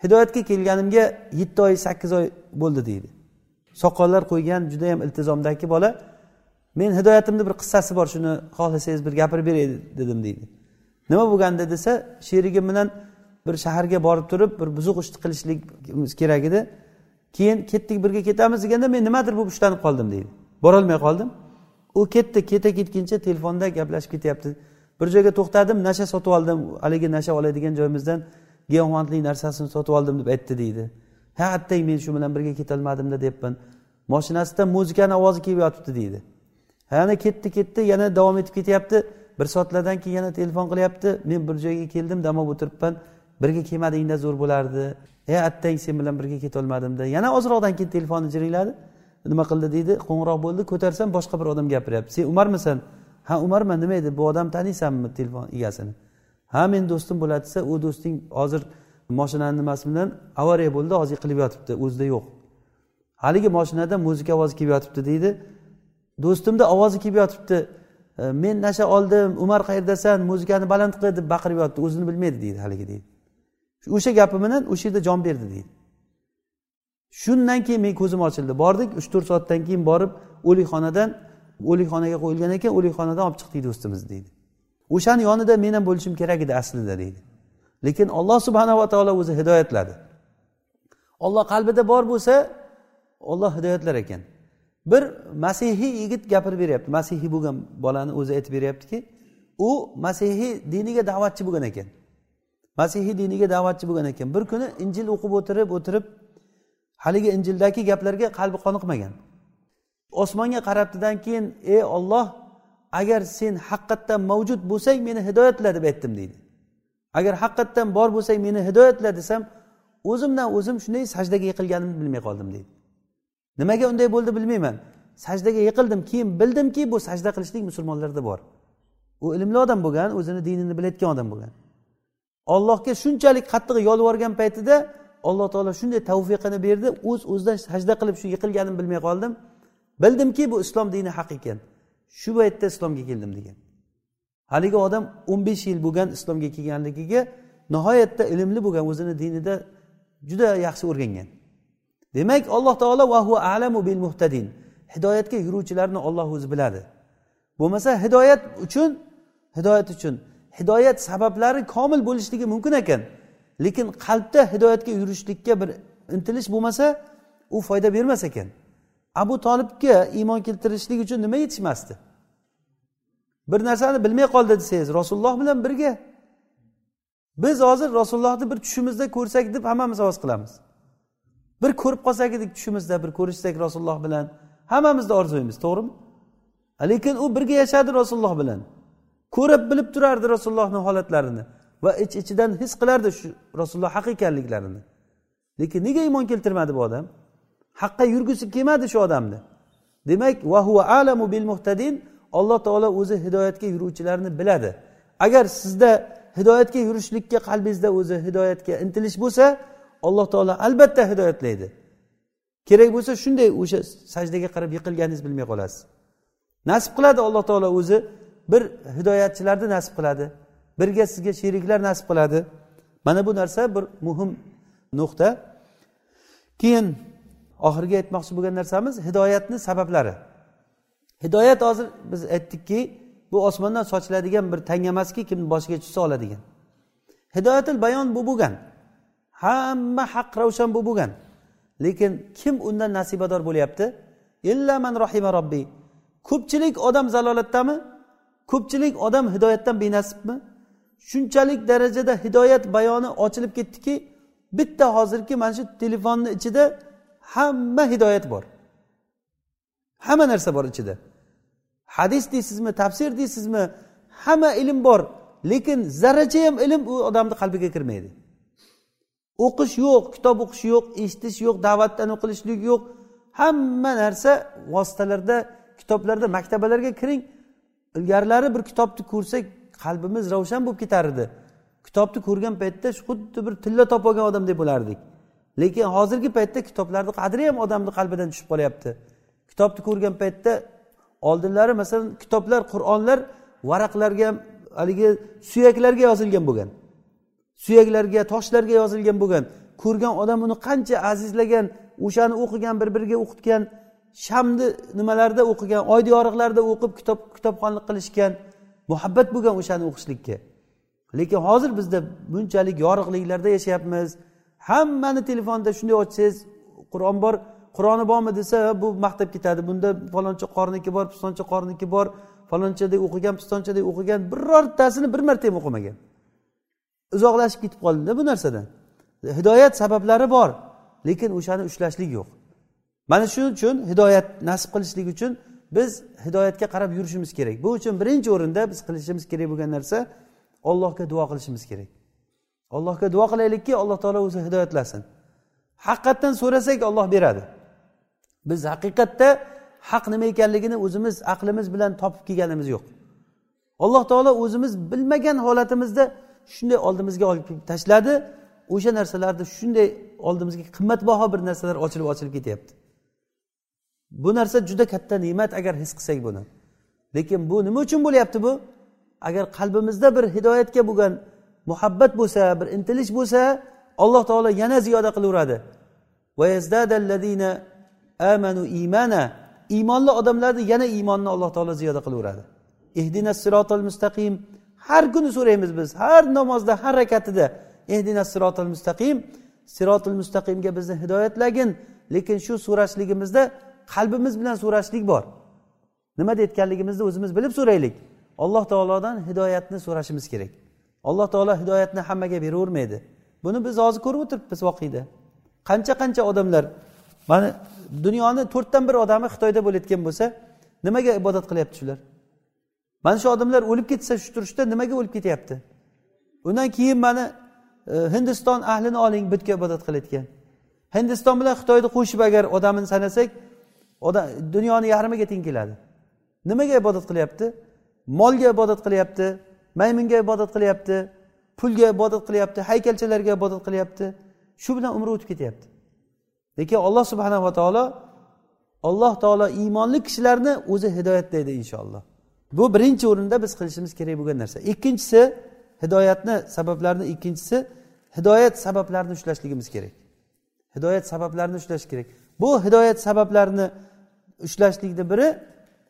Hidoyatga kelganimga yetti oy sakkiz oy bo'ldi deydi. Soqollar qo'ygan judayam iltizomdagi bola. Men hidoyatimni bir qissasi bor shuni xohlasangiz bir gapirib beray dedim deydi. Nima bo'lganda desa sherigim bilan bir shaharga borib turib bir buzuq ishni qilishligimiz kerak edi. Keyin ketdik birga ketamiz deganda men nimadir bo'lib ushlanib qoldim deydi. Borolmay qoldim. U ketdi keta ketguncha telefonda gaplashib ketyapti. Bir joyga to'xtadim nasha sotib oldim. Haligi nasha oladigan joyimizdan giyohvandlik narsasini sotib oldim deb aytdi deydi. Ha attang men shu bilan birga ketolmadimda deyapman moshinasida muzikani ovozi kelib yotibdi deydi. Yana ketdi ketdi yana davom etib ketyapti. Bir soatlardan keyin yana telefon qilyapti. Men bir joyga keldim dam olib o'tiribman. Birga kelmadingda zo'r bo'lardi. E attang sen bilan birga ketolmadimda yana ozroqdan keyin telefonni jiringladi nima qildi deydi. Qo'ng'iroq bo'ldi. Ko'tarsam boshqa bir odam gapiryapti. Sen umarmisan? Ha umarman nima edi? Bu odam taniysanmi telefon egasini? Ha meni do'stim bo'ladi desa u do'sting hozir moshinani nimasi bilan avariya bo'ldi hozir yiqilib yotibdi o'zida yo'q. Haligi moshinada muzika ovozi kelib yotibdi deydi. Do'stimni ovozi kelib yotibdi. E, men nasha oldim umar qayerdasan muzikani baland qil deb baqirib yotibdi. O'zini bilmaydi deydi haligi deydi. O'sha gapi bilan o'sha yerda jon berdi deydi. Shundan keyin men ko'zim ochildi. Bordik uch to'rt soatdan keyin borib o'likxonadan o'likxonaga qo'yilgan ekan o'likxonadan olib chiqdik do'stimizni deydi. O'shani yonida men ham bo'lishim kerak edi aslida deydi. Lekin olloh subhanava taolo o'zi hidoyatladi. Olloh qalbida bor bo'lsa olloh hidoyatlar ekan. Bir masihiy yigit gapirib beryapti. Masihiy bo'lgan bolani o'zi aytib beryaptiki u masihiy diniga da'vatchi bo'lgan ekan. Masihiy diniga da'vatchi bo'lgan ekan. Bir kuni injil o'qib o'tirib o'tirib haligi injildagi gaplarga qalbi qoniqmagan. Osmonga qarabdidan keyin ey olloh agar sen haqiqatdan mavjud bo'lsang meni hidoyatla deb aytdim deydi. Agar haqiqatdan bor bo'lsang meni hidoyatla desam o'zimdan o'zim shunday sajdaga yiqilganimni bilmay qoldim deydi. Nimaga unday bo'ldi bilmayman. Sajdaga yiqildim keyin bildimki bu sajda qilishlik musulmonlarda bor. U ilmli odam bo'lgan o'zini dinini bilayotgan odam bo'lgan. Ollohga shunchalik qattiq yolvorgan paytida alloh taolo shunday tavfiqini berdi o'z o'zidan sajda qilib shu yiqilganimni bilmay qoldim. Bildimki bu islom dini haq ekan. Shu paytda islomga keldim degan. Haligi odam o'n besh yil bo'lgan islomga kelganligiga nihoyatda ilmli bo'lgan o'zini dinida juda yaxshi o'rgangan. Demak alloh taolo vahu alamu bil muhtadin. Hidoyatga yuruvchilarni olloh o'zi biladi. Bo'lmasa hidoyat uchun hidoyat uchun. Hidoyat sabablari komil bo'lishligi mumkin ekan. Lekin qalbda hidoyatga yurishlikka bir intilish bo'lmasa u foyda bermas ekan. Abu tolibga iymon keltirishlik uchun nima yetishmasdi? Bir narsani bilmay qoldi desangiz rasululloh bilan birga. Biz hozir rasulullohni bir tushimizda ko'rsak deb hammamiz ovoz qilamiz. Bir ko'rib qolsak edik tushimizda bir ko'rishsak rasululloh bilan. Hammamizni orzuyimiz to'g'rimi? Lekin u birga yashadi rasululloh bilan. Ko'rib bilib turardi rasulullohni holatlarini va ich iç ichidan his qilardi shu rasululloh haq ekanliklarini lekin nega iymon keltirmadi bu odam? Haqqa yurgisi kelmadi shu odamni. Demak va alamu bil muhtadin alloh taolo o'zi hidoyatga yuruvchilarni biladi. Agar sizda hidoyatga yurishlikka qalbingizda o'zi hidoyatga intilish bo'lsa alloh taolo albatta hidoyatlaydi. Kerak bo'lsa shunday o'sha sajdaga qarab yiqilganingizni bilmay qolasiz. Nasib qiladi alloh taolo o'zi bir hidoyatchilarni nasib qiladi birga sizga sheriklar nasib qiladi. Mana bu narsa bir muhim nuqta. Keyin oxirgi aytmoqchi bo'lgan narsamiz hidoyatni sabablari. Hidoyat hozir biz aytdikki bu osmondan sochiladigan bir tanga emaski kimni boshiga tushsa oladigan. Hidoyatil bayon bu bo'lgan. Hamma haq ravshan bo'lib bo'lgan lekin kim undan nasibador bo'lyapti? Illa man rohima robbiy ko'pchilik odam zalolatdami? Ko'pchilik odam hidoyatdan benasibmi? Shunchalik darajada hidoyat bayoni ochilib ketdiki bitta hozirgi mana shu telefonni ichida hamma hidoyat bor. Hamma narsa bor ichida. Hadis deysizmi tafsir deysizmi hamma ilm bor. Lekin zarracha ham ilm u odamni qalbiga kirmaydi. O'qish yo'q kitob o'qish yo'q eshitish yo'q da'vatdan o'qilishlik yo'q. Hamma narsa vositalarda kitoblarda maktabalarga kiring. Ilgarilari bir kitobni ko'rsak qalbimiz ravshan bo'lib ketar edi. Kitobni ko'rgan paytda xuddi bir tilla topib olgan odamdek bo'lardik. Lekin hozirgi paytda kitoblarni qadri ham odamni qalbidan tushib qolyapti. Kitobni ko'rgan paytda oldinlari masalan kitoblar qur'onlar varaqlarga haligi suyaklarga yozilgan bo'lgan. Suyaklarga toshlarga yozilgan bo'lgan ko'rgan odam uni qancha azizlagan o'shani o'qigan bir biriga o'qitgan shamni nimalarda o'qigan oyni yoriqlarda o'qib kitob kitobxonlik qilishgan muhabbat bo'lgan o'shani o'qishlikka. Lekin hozir bizda bunchalik yorug'liklarda yashayapmiz. Hammani telefonda shunday ochsangiz qur'on bor qur'oni bormi desa bu maqtab ketadi bunda faloncha qorniki bor pistoncha qorniki bor falonchadek o'qigan pistonchadek o'qigan birortasini bir marta ham o'qimagan. Uzoqlashib ketib qoldida bu narsadan. Hidoyat sabablari bor lekin o'shani ushlashlik yo'q. Mana shuning uchun hidoyat nasib qilishlik uchun biz hidoyatga qarab yurishimiz kerak. Bu uchun birinchi o'rinda biz qilishimiz kerak bo'lgan narsa ollohga duo qilishimiz kerak. Allohga duo qilaylikki alloh taolo o'zi hidoyatlasin. Haqiqatdan so'rasak olloh beradi. Biz haqiqatda haq nima ekanligini o'zimiz aqlimiz bilan topib kelganimiz yo'q. Alloh taolo o'zimiz bilmagan holatimizda shunday oldimizga olib tashladi. O'sha narsalarni shunday oldimizga qimmatbaho bir narsalar ochilib ochilib ketyapti. Bu narsa juda katta ne'mat agar his qilsak buni. Lekin bu nima uchun bo'lyapti bu? Agar qalbimizda bir hidoyatga bo'lgan muhabbat bo'lsa bir intilish bo'lsa alloh taolo yana ziyoda qilaveradi. Amanu imana iymonli odamlarni yana iymonni alloh taolo ziyoda qilaveradi. Ihdina sirotol mustaqim har kuni so'raymiz biz. Har namozda har rakatida. Ehdina sirotil mustaqim. Sirotil mustaqimga bizni hidoyatlagin. Lekin shu so'rashligimizda qalbimiz bilan so'rashlik bor. Nima deyotganligimizni o'zimiz bilib so'raylik. Alloh taolodan hidoyatni so'rashimiz kerak. Alloh taolo hidoyatni hammaga beravermaydi. Buni biz hozir ko'rib o'tiribmiz voqeda qancha qancha odamlar mana dunyoni to'rtdan bir odami xitoyda bo'layotgan bo'lsa nimaga ibodat qilyapti shular? Mana shu odamlar o'lib ketsa shu turishda nimaga o'lib ketyapti? Undan keyin mana e, hindiston ahlini oling butga ibodat qilayotgan. Hindiston bilan xitoyni qo'shib agar odamini sanasak odam dunyoni yarmiga teng keladi. Nimaga ibodat qilyapti? Molga ibodat qilyapti maymunga ibodat qilyapti pulga ibodat qilyapti haykalchalarga ibodat qilyapti. Shu bilan umri o'tib ketyapti. Lekin alloh subhanava taolo alloh taolo iymonli kishilarni o'zi hidoyatlaydi inshaalloh. Bu birinchi o'rinda biz qilishimiz kerak bo'lgan narsa. Ikkinchisi hidoyatni sabablarini ikkinchisi hidoyat sabablarini ushlashligimiz kerak. Hidoyat sabablarini ushlash kerak. Bu hidoyat sabablarini ushlashlikni biri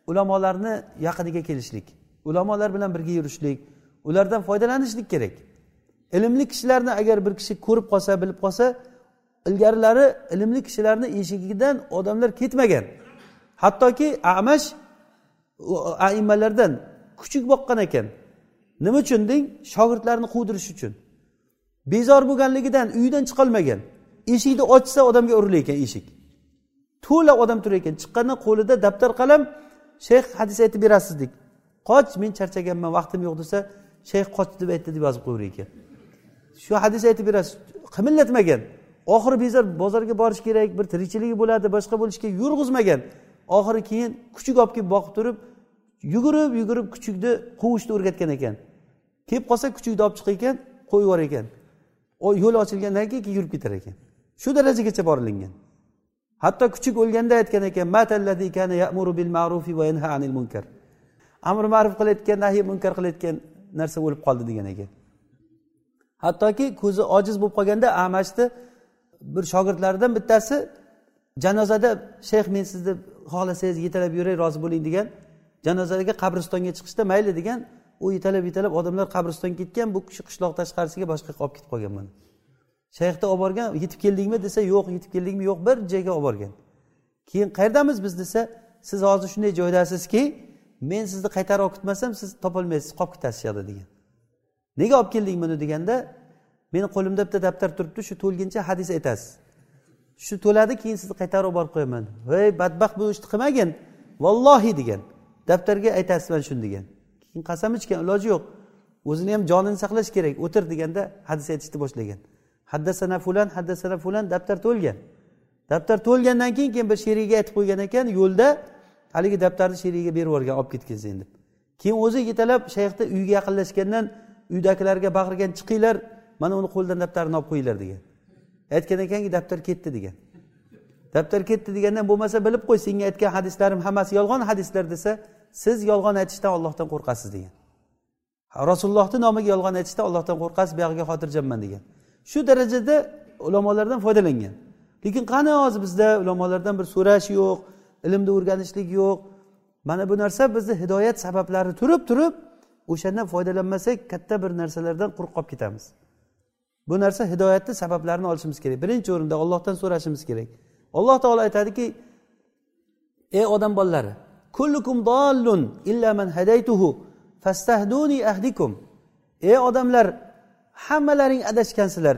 ulamolarni yaqiniga kelishlik. Ulamolar bilan birga yurishlik ulardan foydalanishlik kerak. Ilmli kishilarni agar bir kishi ko'rib qolsa bilib qolsa ilgarilari ilmli kishilarni eshigidan odamlar ketmagan. Hattoki amash aimmalardan kuchuk boqqan ekan. Nima uchun deng? Shogirdlarni quvdirish uchun. Bezor bo'lganligidan uyidan chiqolmagan. Eshikni ochsa odamga urilar ekan eshik. To'la odam turar ekan. Chiqqanda qo'lida daftar qalam shayx hadis aytib berasiz dek qoch men charchaganman vaqtim yo'q desa shayx qoch deb aytdi deb yozib qo'yar ekan. Shu hadis aytib berasiz. Qimillatmagan. Oxiri bezor bozorga borish kerak bir tirikchiligi bo'ladi boshqa bo'lishiga yurg'izmagan. Oxiri keyin kuchuk olib kelib boqib turib yugurib yugurib kuchukni quvishni o'rgatgan ekan. Kelib qolsa kuchukni olib chiqar ekan qo'yib yubor ekan. Yo'l ochilgandan keyin keyin yurib ketar ekan. Shu darajagacha borilingan hatto kuchuk o'lganda aytgan ekan bil ma'rufi va yanha anil munkar. Amr ma'ruf qilayotgan nahiy munkar qilayotgan narsa o'lib qoldi degan ekan. Hattoki ko'zi ojiz bo'lib qolganda amashni bir shogirdlaridan bittasi janozada shayx men sizni xohlasangiz yetalab yuray rozi bo'ling degan janozaga qabristonga chiqishda mayli degan u yetalab yetalab odamlar qabristonga ketgan bu kishi qishloq tashqarisiga boshqa yoqqa olib ketib qolgan mana shayxni olib borgan yetib keldingmi? desa yo'q yetib keldingmi? Yo'q bir joyga olib borgan. Keyin qayerdamiz biz? desa siz hozir shunday joydasizki men sizni qaytarib olib ketmasam siz topolmaysiz qolib ketasiz shu yoqda degan. Nega olib kelding buni? deganda meni qo'limda bitta daftar turibdi shu to'lguncha hadis aytasiz. Shu to'ladi keyin sizni qaytarib olib borib qo'yaman. Voy badbaxt bu ishni qilmagin. Vallohi degan. Daftarga aytasiz mana shuni degan. Keyin qasam ichgan iloji yo'q. O'zini ham jonini saqlash kerak. O'tir deganda hadis aytishni boshlagan. Haddasana fulan haddasana fulan daftar to'lgan. Daftar to'lgandan keyin keyin bir sherigiga aytib qo'ygan ekan yo'lda haligi daftarni sherigiga berib yuborgan olib ketgin deb. Keyin o'zi yetalab shayxni uyiga yaqinlashgandan uydagilarga baqirgan chiqinglar mana uni qo'lidan daftarini olib qo'yinglar degan. Aytgan ekanki daftar ketdi degan. Daftar ketdi degandan bo'lmasa bilib qo'y senga aytgan hadislarim hammasi yolg'on hadislar desa siz yolg'on aytishdan ollohdan qo'rqasiz degan. Rasulullohni nomiga yolg'on aytishdan ollohdan qo'rqasiz buyog'iga xotirjamman degan. Shu darajada ulamolardan foydalangan. Lekin qani hozir bizda ulamolardan bir so'rash yo'q ilmni o'rganishlik yo'q. Mana bu narsa bizni hidoyat sabablari turib turib o'shandan foydalanmasak katta bir narsalardan quruq qolib ketamiz. Bu narsa hidoyatni sabablarini olishimiz kerak. Birinchi o'rinda ollohdan so'rashimiz kerak. Alloh taolo aytadiki ey odam bolalari kullukum dollun illa man hadaytuhu fastahduni ahdikum. Ey odamlar hammalaring adashgansizlar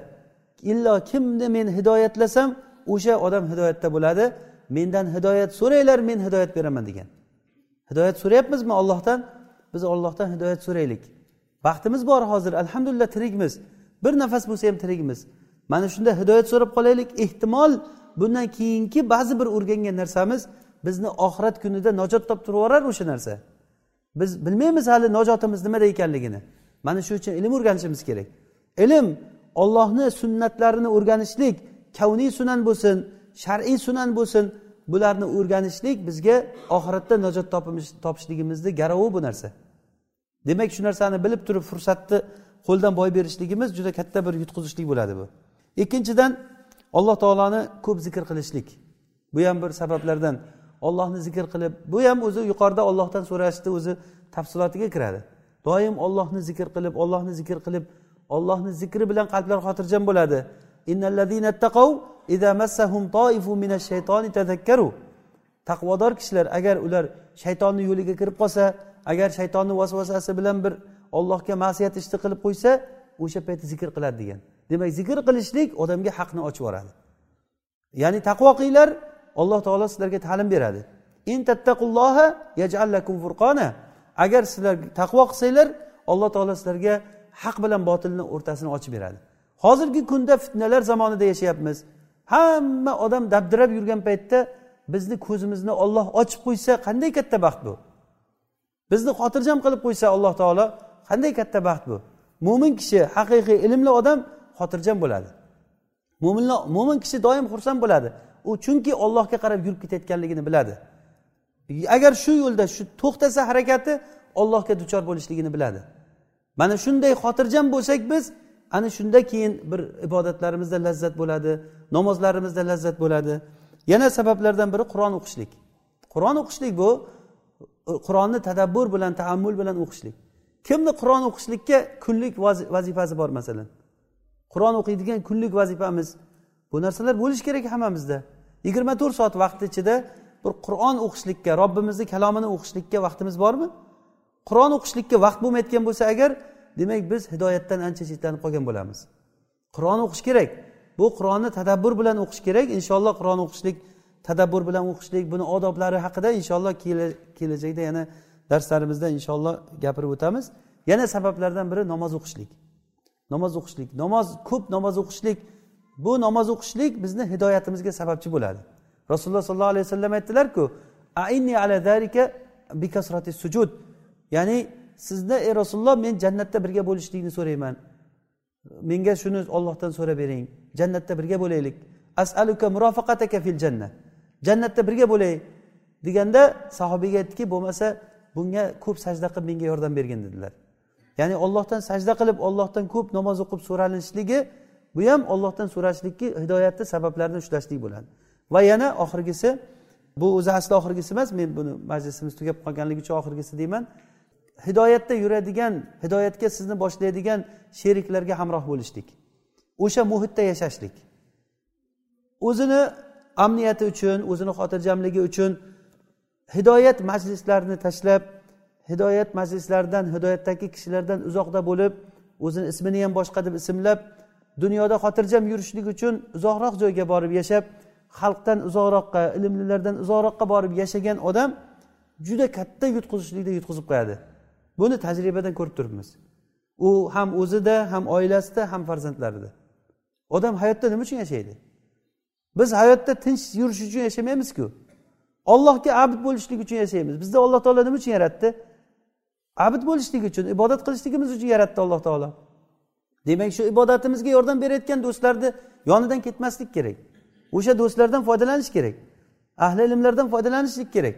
illo kimni men hidoyatlasam o'sha odam hidoyatda bo'ladi. Mendan hidoyat so'ranglar men hidoyat beraman degan. Hidoyat so'rayapmizmi ollohdan biz ollohdan hidoyat so'raylik. Baxtimiz bor hozir alhamdulillah tirikmiz. Bir nafas bo'lsa ham tirikmiz. Mana shunda hidoyat so'rab qolaylik. Ehtimol bundan keyingi ba'zi bir o'rgangan narsamiz bizni oxirat kunida najot toptirib yuborar o'sha narsa. Biz bilmaymiz hali najotimiz nimada ekanligini. Mana shu uchun ilm o'rganishimiz kerak. Ilm ollohni sunnatlarini o'rganishlik kavniy sunan bo'lsin shar'iy sunan bo'lsin bularni o'rganishlik bizga oxiratda najot topishligimizni garovi bu narsa. Demak shu narsani bilib turib fursatni qo'ldan boy berishligimiz juda katta bir yutqizishlik bo'ladi bu. Ikkinchidan alloh taoloni ko'p zikr qilishlik. Bu ham bir sabablardan. Ollohni zikr qilib bu ham o'zi yuqorida ollohdan so'rashni o'zi tafsilotiga kiradi. Doim ollohni zikr qilib ollohni zikr qilib ollohni zikri bilan qalblar xotirjam bo'ladi. Taqvodor kishilar agar ular shaytonni yo'liga kirib qolsa agar shaytonni vasvasasi bilan bir ollohga ma'siyat ishni qilib qo'ysa o'sha payt zikr qiladi degan. Demak zikr qilishlik odamga haqni ochib yuboradi. Ya'ni taqvo qilinglar alloh taolo sizlarga ta'lim beradi. In yaj'allakum furqona agar sizlar taqvo qilsanglar alloh taolo sizlarga haq bilan botilni o'rtasini ochib beradi. Hozirgi kunda fitnalar zamonida yashayapmiz. Hamma odam dabdirab yurgan paytda bizni ko'zimizni olloh ochib qo'ysa qanday katta baxt bu? Bizni xotirjam qilib qo'ysa alloh taolo qanday katta baxt bu? Mo'min kishi haqiqiy ilmli odam xotirjam bo'ladi. Mo'minlar mo'min kishi doim xursand bo'ladi. U chunki ollohga qarab yurib ketayotganligini biladi. Agar shu yo'lda shu to'xtasa harakati ollohga duchor bo'lishligini biladi. Mana shunday xotirjam bo'lsak biz ana shunda keyin bir ibodatlarimizda lazzat bo'ladi namozlarimizda lazzat bo'ladi. Yana sabablardan biri qur'on o'qishlik. Qur'on o'qishlik bu qur'onni tadabbur bilan taammul bilan o'qishlik. Kimni qur'on o'qishlikka kunlik vazifasi bor masalan? Qur'on o'qiydigan kunlik vazifamiz bu narsalar bo'lishi kerak hammamizda. Yigirma to'rt soat vaqt ichida bir qur'on o'qishlikka robbimizni kalomini o'qishlikka vaqtimiz bormi? Qur'on o'qishlikka vaqt bo'lmayotgan bo'lsa agar demak biz hidoyatdan ancha chetlanib qolgan bo'lamiz. Qur'on o'qish kerak. Bu qur'onni tadabbur bilan o'qish kerak. Inshaalloh qur'on o'qishlik tadabbur bilan o'qishlik buni odoblari haqida inshaalloh kelajakda yana darslarimizda inshaalloh gapirib o'tamiz. Yana sabablardan biri namoz o'qishlik. Namoz o'qishlik namoz ko'p namoz o'qishlik. Bu namoz o'qishlik bizni hidoyatimizga sababchi bo'ladi. Rasululloh sollallohu alayhi vasallam aytdilarku ainni ala dalika bikasrati sujud. Ya'ni sizni ey rasululloh men jannatda birga bo'lishlikni so'rayman. Menga shuni ollohdan so'rab bering. Jannatda birga bo'laylik. Asaluka murofaqataka fil janna. Jannatda birga bo'lay. deganda sahobiyga aytdiki bo'lmasa bunga ko'p sajda qilib menga yordam bergin dedilar. Ya'ni ollohdan sajda qilib ollohdan ko'p namoz o'qib so'ralishligi bu ham ollohdan so'rashlikki hidoyatni sabablarini ushlashlik bo'ladi. Va yana oxirgisi bu o'zi asli oxirgisi emas men buni majlisimiz tugab qolganligi uchun oxirgisi deyman. Hidoyatda yuradigan hidoyatga sizni boshlaydigan sheriklarga hamroh bo'lishlik. O'sha muhitda yashashlik. O'zini amniyati uchun o'zini xotirjamligi uchun hidoyat majlislarini tashlab hidoyat majlislaridan hidoyatdagi kishilardan uzoqda bo'lib o'zini ismini ham boshqa deb ismlab dunyoda xotirjam yurishlik uchun uzoqroq joyga borib yashab xalqdan uzoqroqqa ilmlilardan uzoqroqqa borib yashagan odam juda katta yutqizishlikda yutqizib qo'yadi. Buni tajribadan ko'rib turibmiz. U ham o'zida ham oilasida ham farzandlarida. Odam hayotda nima uchun yashaydi? Biz hayotda tinch yurish uchun yashamaymizku. Ollohga abd bo'lishlik uchun yashaymiz. Bizni alloh taolo nima uchun yaratdi? Abd bo'lishlik uchun ibodat qilishligimiz uchun yaratdi alloh taolo. Demak shu ibodatimizga yordam berayotgan do'stlarni yonidan ketmaslik kerak. O'sha do'stlardan foydalanish kerak. Ahli ilmlardan foydalanishlik kerak.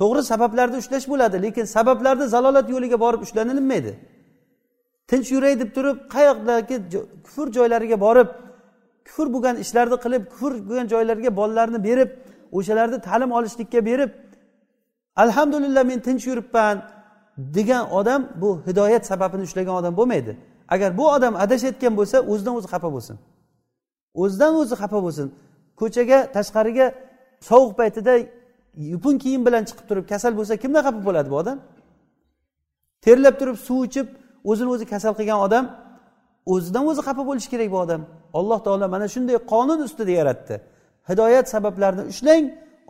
To'g'ri sabablarni ushlash bo'ladi lekin sabablarni zalolat yo'liga borib ushlanilmaydi. Tinch yuray deb turib qayoqdagi kufr joylariga borib kufr bo'lgan ishlarni qilib kufr bo'lgan joylarga bolalarni berib o'shalarni ta'lim olishlikka berib alhamdulillah men tinch yuribman degan odam bu hidoyat sababini ushlagan odam bo'lmaydi. Agar bu odam adashayotgan bo'lsa o'zidan o'zi xafa bo'lsin. O'zidan o'zi xafa bo'lsin. Ko'chaga tashqariga sovuq paytida yupun kiyim bilan chiqib turib kasal bo'lsa kimdan xafa bo'ladi bu odam? Terlab turib suv ichib o'zini o'zi kasal qilgan odam o'zidan o'zi xafa bo'lishi kerak bu odam. Alloh taolo mana shunday qonun ustida yaratdi. Hidoyat sabablarini ushlang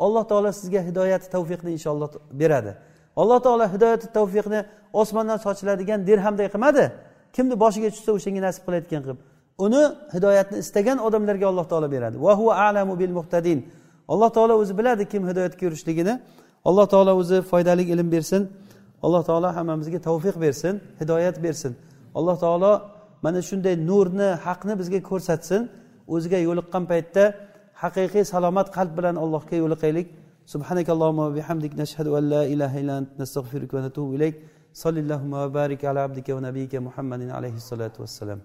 alloh taolo sizga hidoyat tavfiqni inshaalloh beradi. Alloh taolo hidoyati tavfiqni osmondan sochiladigan dirhamday qilmadi. Kimni boshiga tushsa o'shanga nasib qilayotgan qilib uni hidoyatni istagan odamlarga alloh taolo beradi. Va huva alamu bil muhtadin. Alloh taolo o'zi biladi kim hidoyatga yurishligini alloh taolo o'zi foydali ilm bersin. Alloh taolo hammamizga tavfiq bersin hidoyat bersin. Alloh taolo mana shunday nurni haqni bizga ko'rsatsin. O'ziga yo'liqqan paytda haqiqiy salomat qalb bilan allohga yo'liqaylik سبحانك اللهم وبحمدك نشهد أن لا إله إلا أنت نستغفرك ونتوب إليك. صلى اللهم وبارك على عبدك ونبيك محمد عليه الصلاة والسلام.